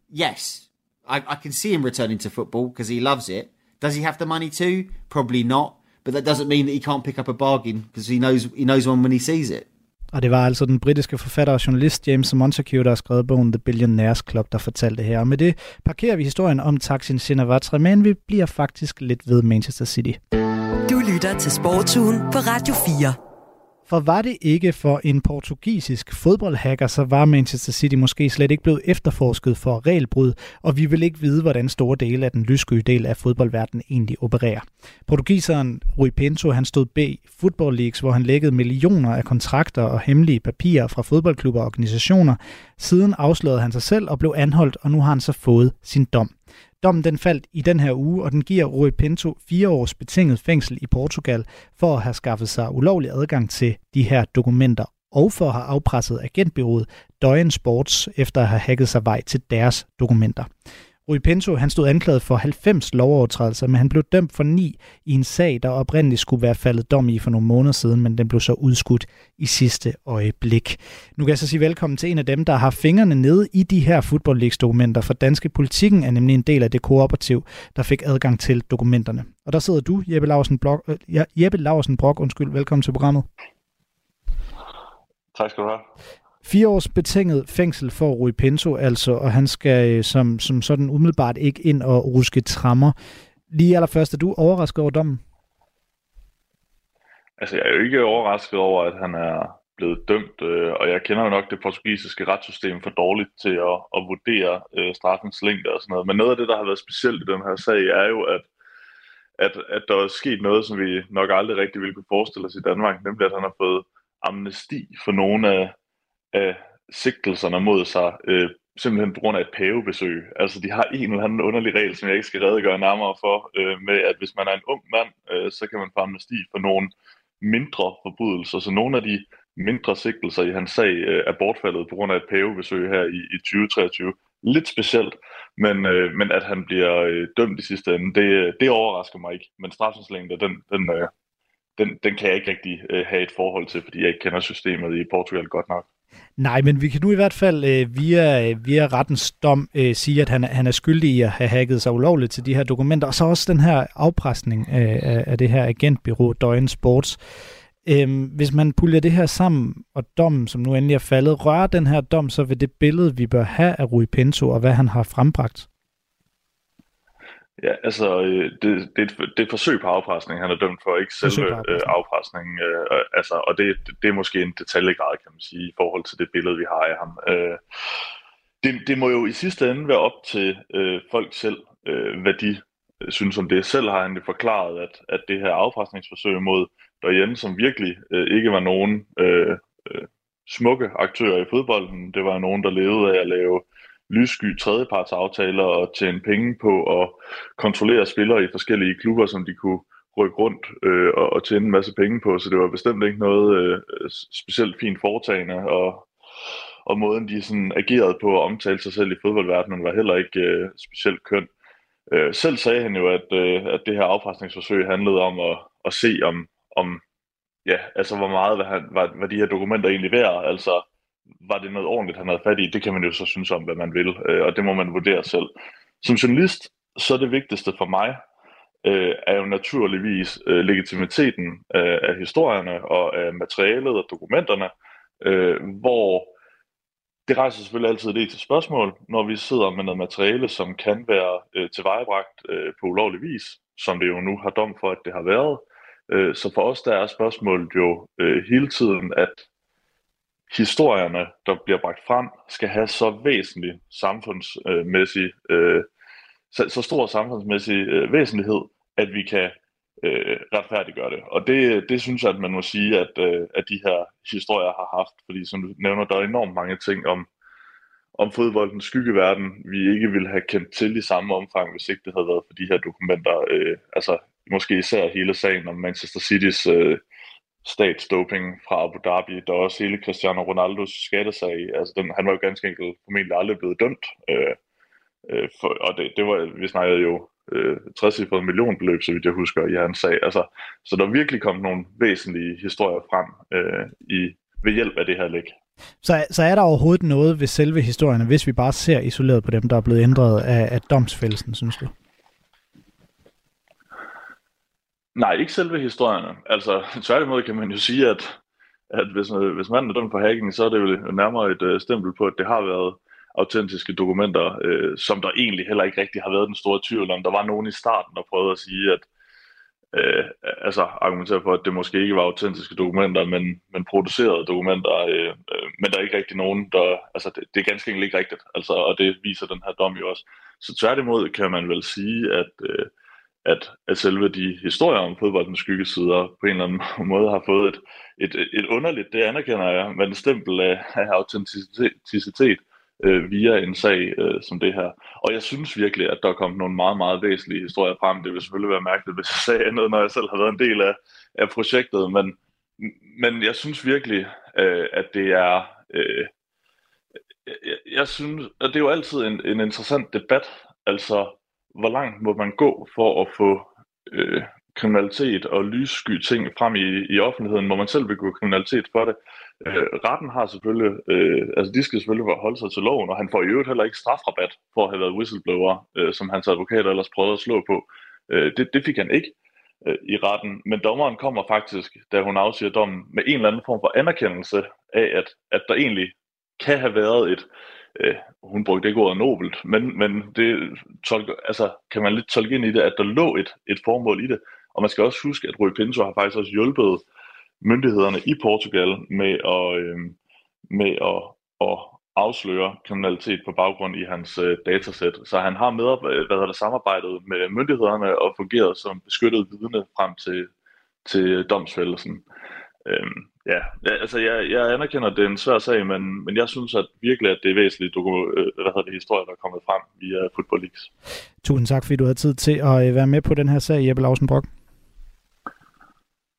yes, I, I can see him returning to football because he loves it. Does he have the money to? Probably not. But that doesn't mean that he can't pick up a bargain because he knows he knows one when he sees it. Og det var altså den britiske forfatter og journalist James Montague, der har skrevet bogen The Billionaires Club, der fortalte det her. Og med det parkerer vi historien om Thaksin Shinawatra, men vi bliver faktisk lidt ved Manchester City. Du lytter til Sportsugen på Radio 4. For var det ikke for en portugisisk fodboldhacker, så var Manchester City måske slet ikke blevet efterforsket for regelbrud, og vi vil ikke vide, hvordan store dele af den lyssky del af fodboldverdenen egentlig opererer. Portugiseren Rui Pinto han stod B Football Leagues, hvor han lækkede millioner af kontrakter og hemmelige papirer fra fodboldklubber og organisationer. Siden afslørede han sig selv og blev anholdt, og nu har han så fået sin dom. Dommen den faldt i den her uge, og den giver Rui Pinto fire års betinget fængsel i Portugal for at have skaffet sig ulovlig adgang til de her dokumenter og for at have afpresset agentbyrået Døjen Sports efter at have hacket sig vej til deres dokumenter. Rui Pinto han stod anklaget for 90 lovovertrædelser, men han blev dømt for 9 i en sag, der oprindeligt skulle være faldet dom i for nogle måneder siden, men den blev så udskudt i sidste øjeblik. Nu kan jeg så sige velkommen til en af dem, der har fingrene nede i de her Football dokumenter, for Danske Politikken er nemlig en del af det kooperativ, der fik adgang til dokumenterne. Og der sidder du, Jeppe Larsen, Brock, øh, Jeppe Larsen Brok, undskyld, velkommen til programmet. Tak skal du have. Fire års betinget fængsel for Rui Pinto, altså, og han skal øh, som, som sådan umiddelbart ikke ind og ruske trammer. Lige allerførst, er du overrasket over dommen? Altså, jeg er jo ikke overrasket over, at han er blevet dømt, øh, og jeg kender jo nok det portugisiske retssystem for dårligt til at, at vurdere øh, straffens længde og sådan noget. Men noget af det, der har været specielt i den her sag, er jo, at, at, at der er sket noget, som vi nok aldrig rigtig ville kunne forestille os i Danmark, nemlig at han har fået amnesti for nogle af, af sigtelserne mod sig, øh, simpelthen på grund af et pavebesøg. Altså, de har en eller anden underlig regel, som jeg ikke skal redegøre nærmere for, øh, med at hvis man er en ung mand, øh, så kan man få amnesti for nogle mindre forbrydelser. Så nogle af de mindre sigtelser i hans sag øh, er bortfaldet på grund af et pavebesøg her i, i 2023. Lidt specielt, men, øh, men at han bliver øh, dømt i sidste ende, det, øh, det overrasker mig ikke. Men straffens længde, den, den, øh, den, den kan jeg ikke rigtig øh, have et forhold til, fordi jeg ikke kender systemet i Portugal godt nok. Nej, men vi kan nu i hvert fald øh, via, øh, via rettens dom øh, sige, at han, han er skyldig i at have hacket sig ulovligt til de her dokumenter, og så også den her afpresning øh, af, af det her agentbyrå Døgn Sports. Øhm, hvis man puljer det her sammen, og dommen, som nu endelig er faldet, rører den her dom så ved det billede, vi bør have af Rui Pinto, og hvad han har frembragt? Ja, altså, øh, det, det, det er et forsøg på afpresning, han er dømt for, ikke selve øh, afpresning. Øh, altså, og det, det er måske en detaljegrad, kan man sige, i forhold til det billede, vi har af ham. Øh, det, det må jo i sidste ende være op til øh, folk selv, øh, hvad de øh, synes om det. Selv har han jo forklaret, at, at det her afpresningsforsøg mod Dorian, som virkelig øh, ikke var nogen øh, øh, smukke aktører i fodbolden, det var nogen, der levede af at lave lyssky tredjepartsaftaler og tjene penge på at kontrollere spillere i forskellige klubber, som de kunne rykke rundt øh, og, og tjene en masse penge på, så det var bestemt ikke noget øh, specielt fint foretagende, og, og måden de sådan agerede på at omtale sig selv i fodboldverdenen var heller ikke øh, specielt køn. Øh, selv sagde han jo, at, øh, at det her afpresningsforsøg handlede om at, at se om, om ja, altså hvor meget hvad, han, hvad, hvad de her dokumenter egentlig værd, altså var det noget ordentligt, han havde fat i? Det kan man jo så synes om, hvad man vil, øh, og det må man vurdere selv. Som journalist, så er det vigtigste for mig, øh, er jo naturligvis øh, legitimiteten øh, af historierne og af materialet og dokumenterne, øh, hvor det rejser selvfølgelig altid det til spørgsmål, når vi sidder med noget materiale, som kan være øh, tilvejebragt øh, på ulovlig vis, som det jo nu har dom for, at det har været. Øh, så for os der er spørgsmålet jo øh, hele tiden, at historierne, der bliver bragt frem, skal have så væsentlig samfundsmæssig, øh, øh, så, så stor samfundsmæssig øh, væsentlighed, at vi kan øh, retfærdiggøre det. Og det, det synes jeg, at man må sige, at, øh, at de her historier har haft, fordi som du nævner, der er enormt mange ting om, om fodboldens skyggeverden, vi ikke ville have kendt til i samme omfang, hvis ikke det havde været for de her dokumenter. Øh, altså måske især hele sagen om Manchester City's øh, statsdoping fra Abu Dhabi. Der er også hele Cristiano Ronaldos skattesag. Altså, den, han var jo ganske enkelt formentlig aldrig blevet dømt. Øh, øh, for, og det, det var, vi snakkede jo øh, 60 millionbeløb, så vidt jeg husker, i hans sag. Altså, så der virkelig kom nogle væsentlige historier frem øh, i, ved hjælp af det her læg. Så, så er der overhovedet noget ved selve historierne, hvis vi bare ser isoleret på dem, der er blevet ændret af, af domsfældelsen, synes du? Nej, ikke selve historierne. Altså, *laughs* tværtimod kan man jo sige, at, at hvis, hvis manden er dømt for hacking, så er det jo nærmere et øh, stempel på, at det har været autentiske dokumenter, øh, som der egentlig heller ikke rigtig har været den store tvivl om. Der var nogen i starten, der prøvede at sige, at øh, altså argumentere for, at det måske ikke var autentiske dokumenter, men, men producerede dokumenter, øh, øh, men der er ikke rigtig nogen, der, altså det, det er ganske enkelt ikke rigtigt, altså, og det viser den her dom jo også. Så tværtimod kan man vel sige, at øh, at, at selve de historier om fodboldens skyggesider på en eller anden *laughs* måde har fået et, et, et underligt, det anerkender jeg, men et stempel af, af autenticitet øh, via en sag øh, som det her. Og jeg synes virkelig, at der er kommet nogle meget, meget væsentlige historier frem. Det vil selvfølgelig være mærkeligt, hvis jeg sagde *laughs* andet, når jeg selv har været en del af, af projektet, men, men jeg synes virkelig, øh, at det er... Øh, jeg, jeg synes, at det er jo altid en, en interessant debat Altså, hvor langt må man gå for at få øh, kriminalitet og lyssky ting frem i, i offentligheden? Må man selv begå kriminalitet for det? Øh, retten har selvfølgelig, øh, altså de skal selvfølgelig holde sig til loven, og han får i øvrigt heller ikke strafrabat for at have været whistleblower, øh, som hans advokat ellers prøvede at slå på. Øh, det, det fik han ikke øh, i retten, men dommeren kommer faktisk, da hun afsiger dommen, med en eller anden form for anerkendelse af, at, at der egentlig kan have været et, øh, hun brugte ikke ordet nobelt, men, men det tolker, altså, kan man lidt tolke ind i det, at der lå et, et formål i det. Og man skal også huske, at Rui Pinto har faktisk også hjulpet myndighederne i Portugal med at, øh, med at, at afsløre kriminalitet på baggrund i hans øh, datasæt. Så han har med, hvad det, samarbejdet med myndighederne og fungeret som beskyttet vidne frem til, til domsfældelsen. Øhm, ja, altså jeg, jeg anerkender, at det er en svær sag, men, men jeg synes at virkelig, at det er væsentligt øh, hvad hedder det, historie, der er kommet frem via Football Leagues. Tusind tak, fordi du havde tid til at øh, være med på den her sag, Jeppe Lausen Brock.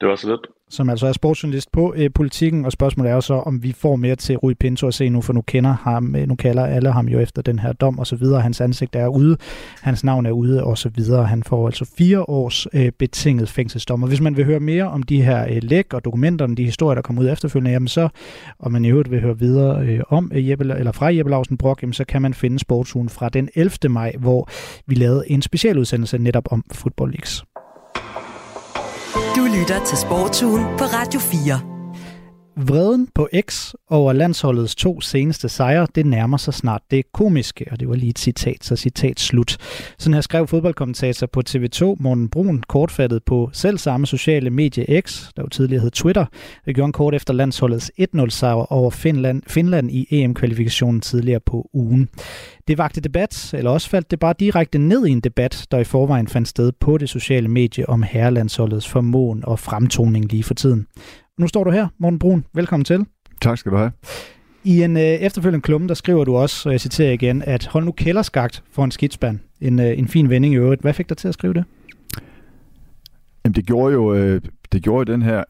Det var så lidt som altså er sportsjournalist på øh, politikken, og spørgsmålet er jo så, om vi får mere til Rui Pinto at se nu, for nu kender ham, øh, nu kalder alle ham jo efter den her dom og så videre. Hans ansigt er ude, hans navn er ude og så videre. Han får altså fire års øh, betinget fængselsdom. Og hvis man vil høre mere om de her øh, læk og dokumenter, de historier, der kommer ud efterfølgende, jamen så, og man i øvrigt vil høre videre øh, om øh, Jeppe, eller fra Jeppe Lausen Brock, jamen så kan man finde sportsugen fra den 11. maj, hvor vi lavede en specialudsendelse netop om Football Leagues. Lytter til Sportsugen på Radio 4. Vreden på X over landsholdets to seneste sejre, det nærmer sig snart det komiske, og det var lige et citat, så citat slut. Sådan her skrev fodboldkommentator på TV2, Morten Brun, kortfattet på selv samme sociale medie X, der jo tidligere hed Twitter. Det gjorde en kort efter landsholdets 1-0 sejr over Finland, Finland i EM-kvalifikationen tidligere på ugen. Det vagte debat, eller også faldt det bare direkte ned i en debat, der i forvejen fandt sted på det sociale medie om herrelandsholdets formåen og fremtoning lige for tiden. Nu står du her, Morten Brun. Velkommen til. Tak skal du have. I en øh, efterfølgende klumme, der skriver du også, og jeg citerer igen, at hold nu kælderskagt for en skidspand. En, øh, en fin vending i øvrigt. Hvad fik dig til at skrive det? Jamen det gjorde jo, øh, det gjorde jo den her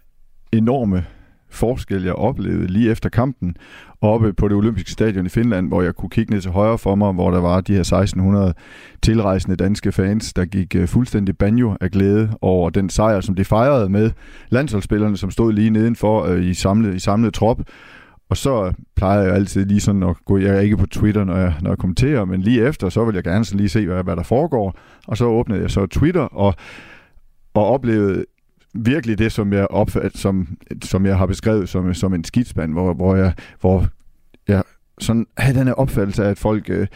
enorme forskel, jeg oplevede lige efter kampen oppe på det olympiske stadion i Finland, hvor jeg kunne kigge ned til højre for mig, hvor der var de her 1600 tilrejsende danske fans, der gik øh, fuldstændig banjo af glæde over den sejr, som de fejrede med landsholdsspillerne, som stod lige nedenfor øh, i, samlet, i samlet trop. Og så øh, plejer jeg altid lige sådan at gå, jeg er ikke på Twitter, når jeg, når jeg kommenterer, men lige efter, så vil jeg gerne sådan lige se, hvad, hvad der foregår. Og så åbnede jeg så Twitter, og, og oplevede virkelig det, som jeg opfat, som, som jeg har beskrevet som, som en skidspand, hvor, hvor jeg, hvor jeg sådan havde den her opfattelse af, at folk øh,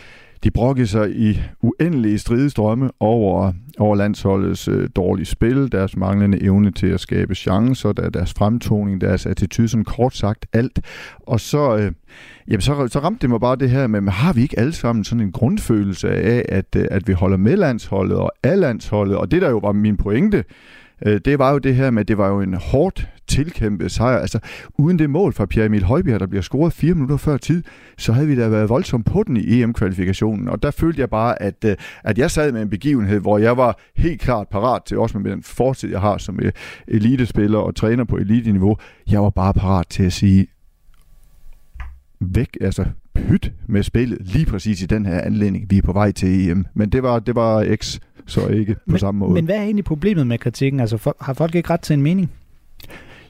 de brokkede sig i uendelige stridestrømme over, over landsholdets øh, dårlige spil, deres manglende evne til at skabe chancer, der, deres fremtoning, deres attitude, sådan kort sagt alt. Og så, øh, jamen så, så ramte det mig bare det her med, har vi ikke alle sammen sådan en grundfølelse af, at, øh, at vi holder med landsholdet og af landsholdet? Og det der jo var min pointe, øh, det var jo det her med, at det var jo en hårdt tilkæmpet sejr. Altså, uden det mål fra Pierre Emil Højbjerg, der bliver scoret fire minutter før tid, så havde vi da været voldsomt på den i EM-kvalifikationen. Og der følte jeg bare, at, øh, at jeg sad med en begivenhed, hvor jeg var helt klart parat til, også med den fortid, jeg har som øh, elitespiller og træner på eliteniveau, jeg var bare parat til at sige, væk, altså pyt med spillet lige præcis i den her anledning. Vi er på vej til EM. Men det var, det var X så ikke på men, samme måde. Men hvad er egentlig problemet med kritikken? Altså, for, har folk ikke ret til en mening?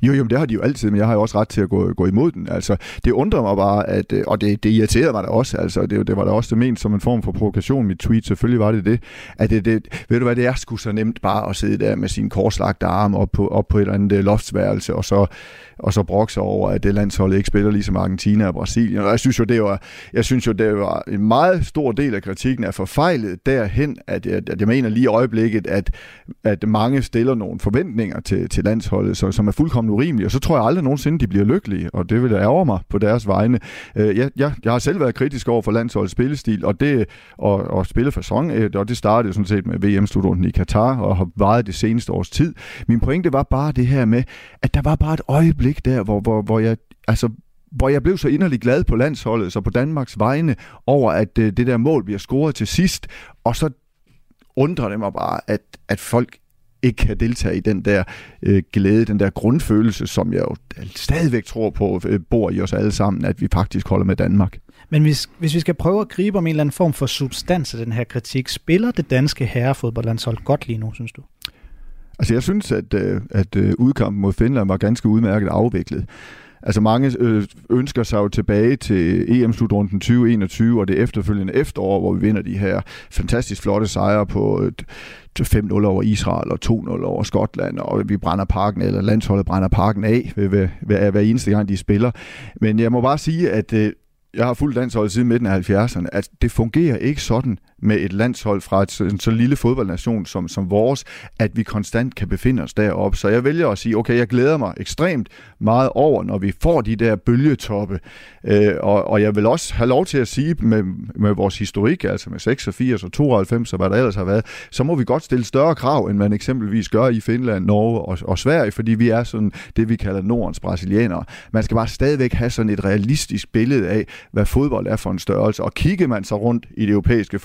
Jo, jo, det har de jo altid, men jeg har jo også ret til at gå, gå imod den. Altså, det undrer mig bare, at, øh, og det, det irriterede mig da også, altså, det, det var da også det ment som en form for provokation, mit tweet, selvfølgelig var det det, at det, det ved du hvad, det er sgu så nemt bare at sidde der med sin korslagte arm op på, op på et eller andet øh, loftsværelse, og så og så brokke sig over, at det landshold ikke spiller ligesom Argentina og Brasilien. Og jeg synes jo, det var, jeg synes jo, det var en meget stor del af kritikken er forfejlet derhen, at, at, at jeg mener lige i øjeblikket, at, at mange stiller nogle forventninger til, til landsholdet, så, som er fuldkommen urimelige. Og så tror jeg aldrig nogensinde, de bliver lykkelige, og det vil jeg ærge mig på deres vegne. Øh, jeg, jeg, jeg har selv været kritisk over for landsholdets spillestil, og det og, og spillefasong, øh, og det startede sådan set med VM-slutrunden i Katar, og har varet det seneste års tid. Min pointe var bare det her med, at der var bare et øjeblik, der, hvor, hvor, hvor jeg altså hvor jeg blev så inderligt glad på landsholdet, så på Danmarks vegne, over at øh, det der mål bliver scoret til sidst, og så undrer det mig bare, at, at folk ikke kan deltage i den der øh, glæde, den der grundfølelse, som jeg jo stadigvæk tror på øh, bor i os alle sammen, at vi faktisk holder med Danmark. Men hvis, hvis vi skal prøve at gribe om en eller anden form for substans af den her kritik, spiller det danske herrefodboldlandshold godt lige nu, synes du? Altså jeg synes, at, øh, at øh, udkampen mod Finland var ganske udmærket afviklet. Altså mange øh, ønsker sig jo tilbage til EM-slutrunden 2021 og det efterfølgende efterår, hvor vi vinder de her fantastisk flotte sejre på øh, 5-0 over Israel og 2-0 over Skotland, og vi brænder parken, eller landsholdet brænder parken af ved, ved, ved, hver eneste gang, de spiller. Men jeg må bare sige, at øh, jeg har fulgt landsholdet siden midten af 70'erne, at det fungerer ikke sådan med et landshold fra et, en så lille fodboldnation som, som vores, at vi konstant kan befinde os deroppe. Så jeg vælger at sige, okay, jeg glæder mig ekstremt meget over, når vi får de der bølgetoppe. Øh, og, og jeg vil også have lov til at sige med, med vores historik, altså med 86 og 92 og hvad der ellers har været, så må vi godt stille større krav, end man eksempelvis gør i Finland, Norge og, og Sverige, fordi vi er sådan det, vi kalder Nordens brasilianere. Man skal bare stadigvæk have sådan et realistisk billede af, hvad fodbold er for en størrelse. Og kigger man så rundt i det europæiske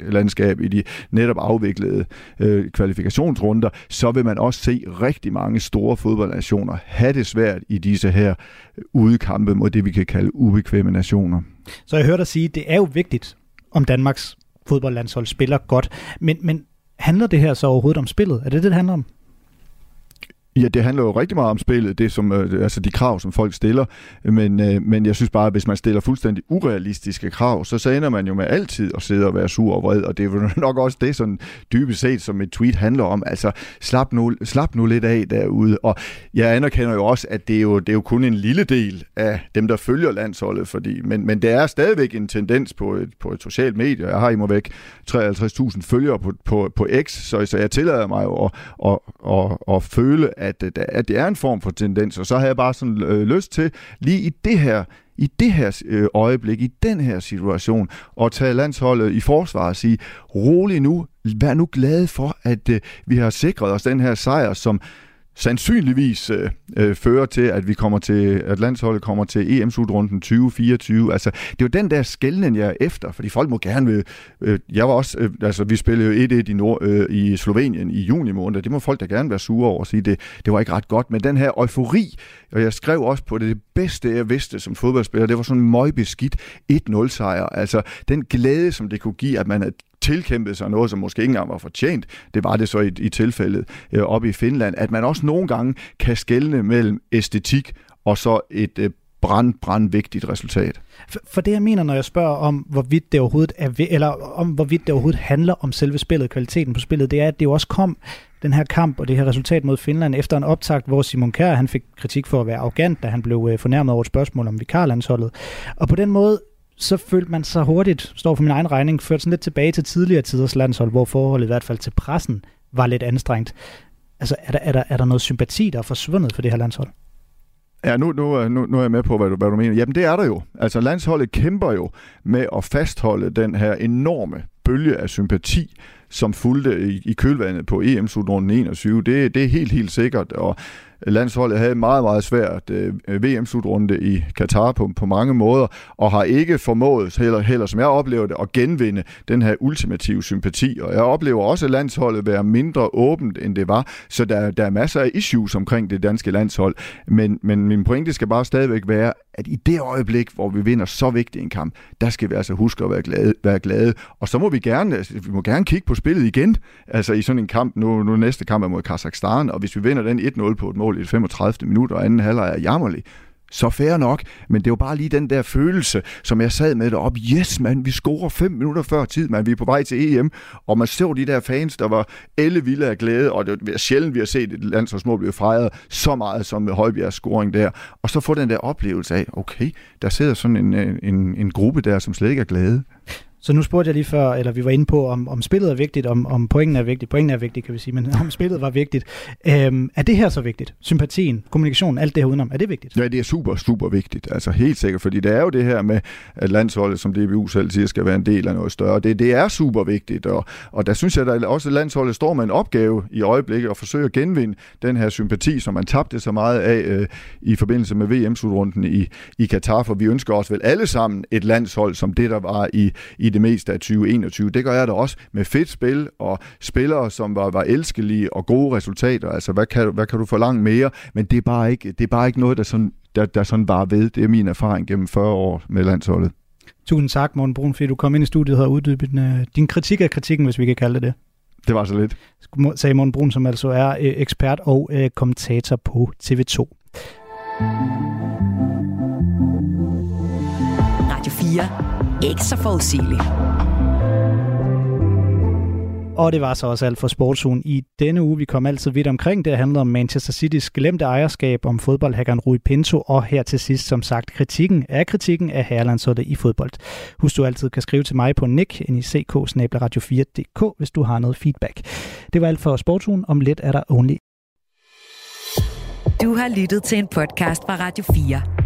landskab i de netop afviklede øh, kvalifikationsrunder, så vil man også se rigtig mange store fodboldnationer have det svært i disse her øh, udekampe mod det, vi kan kalde ubekvemme nationer. Så jeg hørte dig sige, at det er jo vigtigt, om Danmarks fodboldlandshold spiller godt, men, men handler det her så overhovedet om spillet? Er det det, det handler om? Ja, det handler jo rigtig meget om spillet, det som, øh, altså de krav, som folk stiller, men, øh, men jeg synes bare, at hvis man stiller fuldstændig urealistiske krav, så, så ender man jo med altid at sidde og være sur og vred, og det er jo *laughs* nok også det, sådan dybest set, som et tweet handler om. Altså, slap nu, slap nu lidt af derude, og jeg anerkender jo også, at det er jo, det er jo kun en lille del af dem, der følger landsholdet, fordi, men, men det er stadigvæk en tendens på et, på et socialt medie. Jeg har i mig væk 53.000 følgere på, på, på X, så, så jeg tillader mig jo at, at, at, at føle, at, øh, at det er en form for tendens, og så havde jeg bare sådan øh, lyst til lige i det her i det her øh, øjeblik, i den her situation, at tage landsholdet i forsvar og sige, rolig nu, vær nu glad for, at øh, vi har sikret os den her sejr, som sandsynligvis øh, øh, fører til, at vi kommer til, at landsholdet kommer til EM-slutrunden 2024. Altså, det er jo den der skældning, jeg er efter, fordi folk må gerne vil... Øh, jeg var også... Øh, altså, vi spillede jo 1-1 i, Nord, øh, i Slovenien i juni måned. Det må folk da gerne være sure over og sige, det, det var ikke ret godt. Men den her eufori, og jeg skrev også på det, det bedste, jeg vidste som fodboldspiller, det var sådan en møgbeskidt 1-0-sejr. Altså, den glæde, som det kunne give, at man havde tilkæmpet sig noget, som måske ikke engang var fortjent. Det var det så i, i tilfældet øh, oppe i Finland, at man også nogle gange kan skelne mellem æstetik og så et øh, brand, brand vigtigt resultat. For, for det jeg mener, når jeg spørger om, hvorvidt det overhovedet er, eller om hvorvidt det overhovedet handler om selve spillet, kvaliteten på spillet, det er, at det jo også kom den her kamp og det her resultat mod Finland efter en optakt, hvor Simon Kjær han fik kritik for at være arrogant, da han blev øh, fornærmet over et spørgsmål om vikarlandsholdet. Og på den måde så følte man sig hurtigt, står for min egen regning, ført sådan lidt tilbage til tidligere tiders landshold, hvor forholdet i hvert fald til pressen var lidt anstrengt. Altså, er der, er der, er der noget sympati, der er forsvundet for det her landshold? Ja, nu, nu, øh, nu, nu er jeg med på, hvad du, hvad du mener. Jamen, det er der jo. Altså, landsholdet kæmper jo med at fastholde den her enorme bølge af sympati, som fulgte i, i kølvandet på EM-slutrunden 21. Det, det er helt, helt sikkert, og landsholdet havde meget, meget svært øh, VM-slutrunde i Katar på, på mange måder, og har ikke formået, heller, heller som jeg oplever det, at genvinde den her ultimative sympati. Og jeg oplever også, at landsholdet være mindre åbent, end det var, så der, der er masser af issues omkring det danske landshold. Men, men min pointe skal bare stadigvæk være, at i det øjeblik, hvor vi vinder så vigtig en kamp, der skal vi altså huske at være glade. Være glade. Og så må vi gerne, altså, vi må gerne kigge på spillet igen, altså i sådan en kamp, nu, nu næste kamp er mod Kazakhstan, og hvis vi vinder den 1-0 på et mål i 35. minut, og anden halvleg er jammerlig, så fair nok, men det var bare lige den der følelse, som jeg sad med op. Yes, man, vi scorer fem minutter før tid, man. Vi er på vej til EM, og man så de der fans, der var alle vilde af glæde, og det var sjældent, vi har set et landsholdsmål blive fejret så meget som med Højbjergs scoring der. Og så få den der oplevelse af, okay, der sidder sådan en, en, en gruppe der, som slet ikke er glade. Så nu spurgte jeg lige før, eller vi var inde på, om, om spillet er vigtigt, om, om pointen er vigtigt. Pointen er vigtigt, kan vi sige, men *laughs* om spillet var vigtigt. Øhm, er det her så vigtigt? Sympatien, kommunikationen, alt det her udenom, er det vigtigt? Ja, det er super, super vigtigt. Altså helt sikkert, fordi det er jo det her med, at landsholdet, som DBU selv siger, skal være en del af noget større. Det, det er super vigtigt, og, og der synes jeg, at også landsholdet står med en opgave i øjeblikket at forsøge at genvinde den her sympati, som man tabte så meget af øh, i forbindelse med VM-slutrunden i, i Katar, for vi ønsker også vel alle sammen et landshold som det, der var i, i det meste af 2021. Det gør jeg da også med fedt spil og spillere, som var, var elskelige og gode resultater. Altså, hvad kan, hvad kan du forlange mere? Men det er bare ikke, det er bare ikke noget, der sådan, der, der sådan bare ved. Det er min erfaring gennem 40 år med landsholdet. Tusind tak, Morten Brun, fordi du kom ind i studiet og uddybet din, øh, din kritik af kritikken, hvis vi kan kalde det det. Det var så lidt. Sagde Morten Brun, som altså er øh, ekspert og øh, kommentator på TV2. Radio 4. Ikke så forudsigeligt. Og det var så også alt for Sportsugen i denne uge. Vi kom altid vidt omkring. Det handlede om Manchester City's glemte ejerskab, om fodboldhackeren Rui Pinto, og her til sidst, som sagt, kritikken af kritikken af herrelandsholdet i fodbold. Husk, du altid kan skrive til mig på nick, radio 4dk hvis du har noget feedback. Det var alt for Sportsugen. Om lidt er der only. Du har lyttet til en podcast fra Radio 4.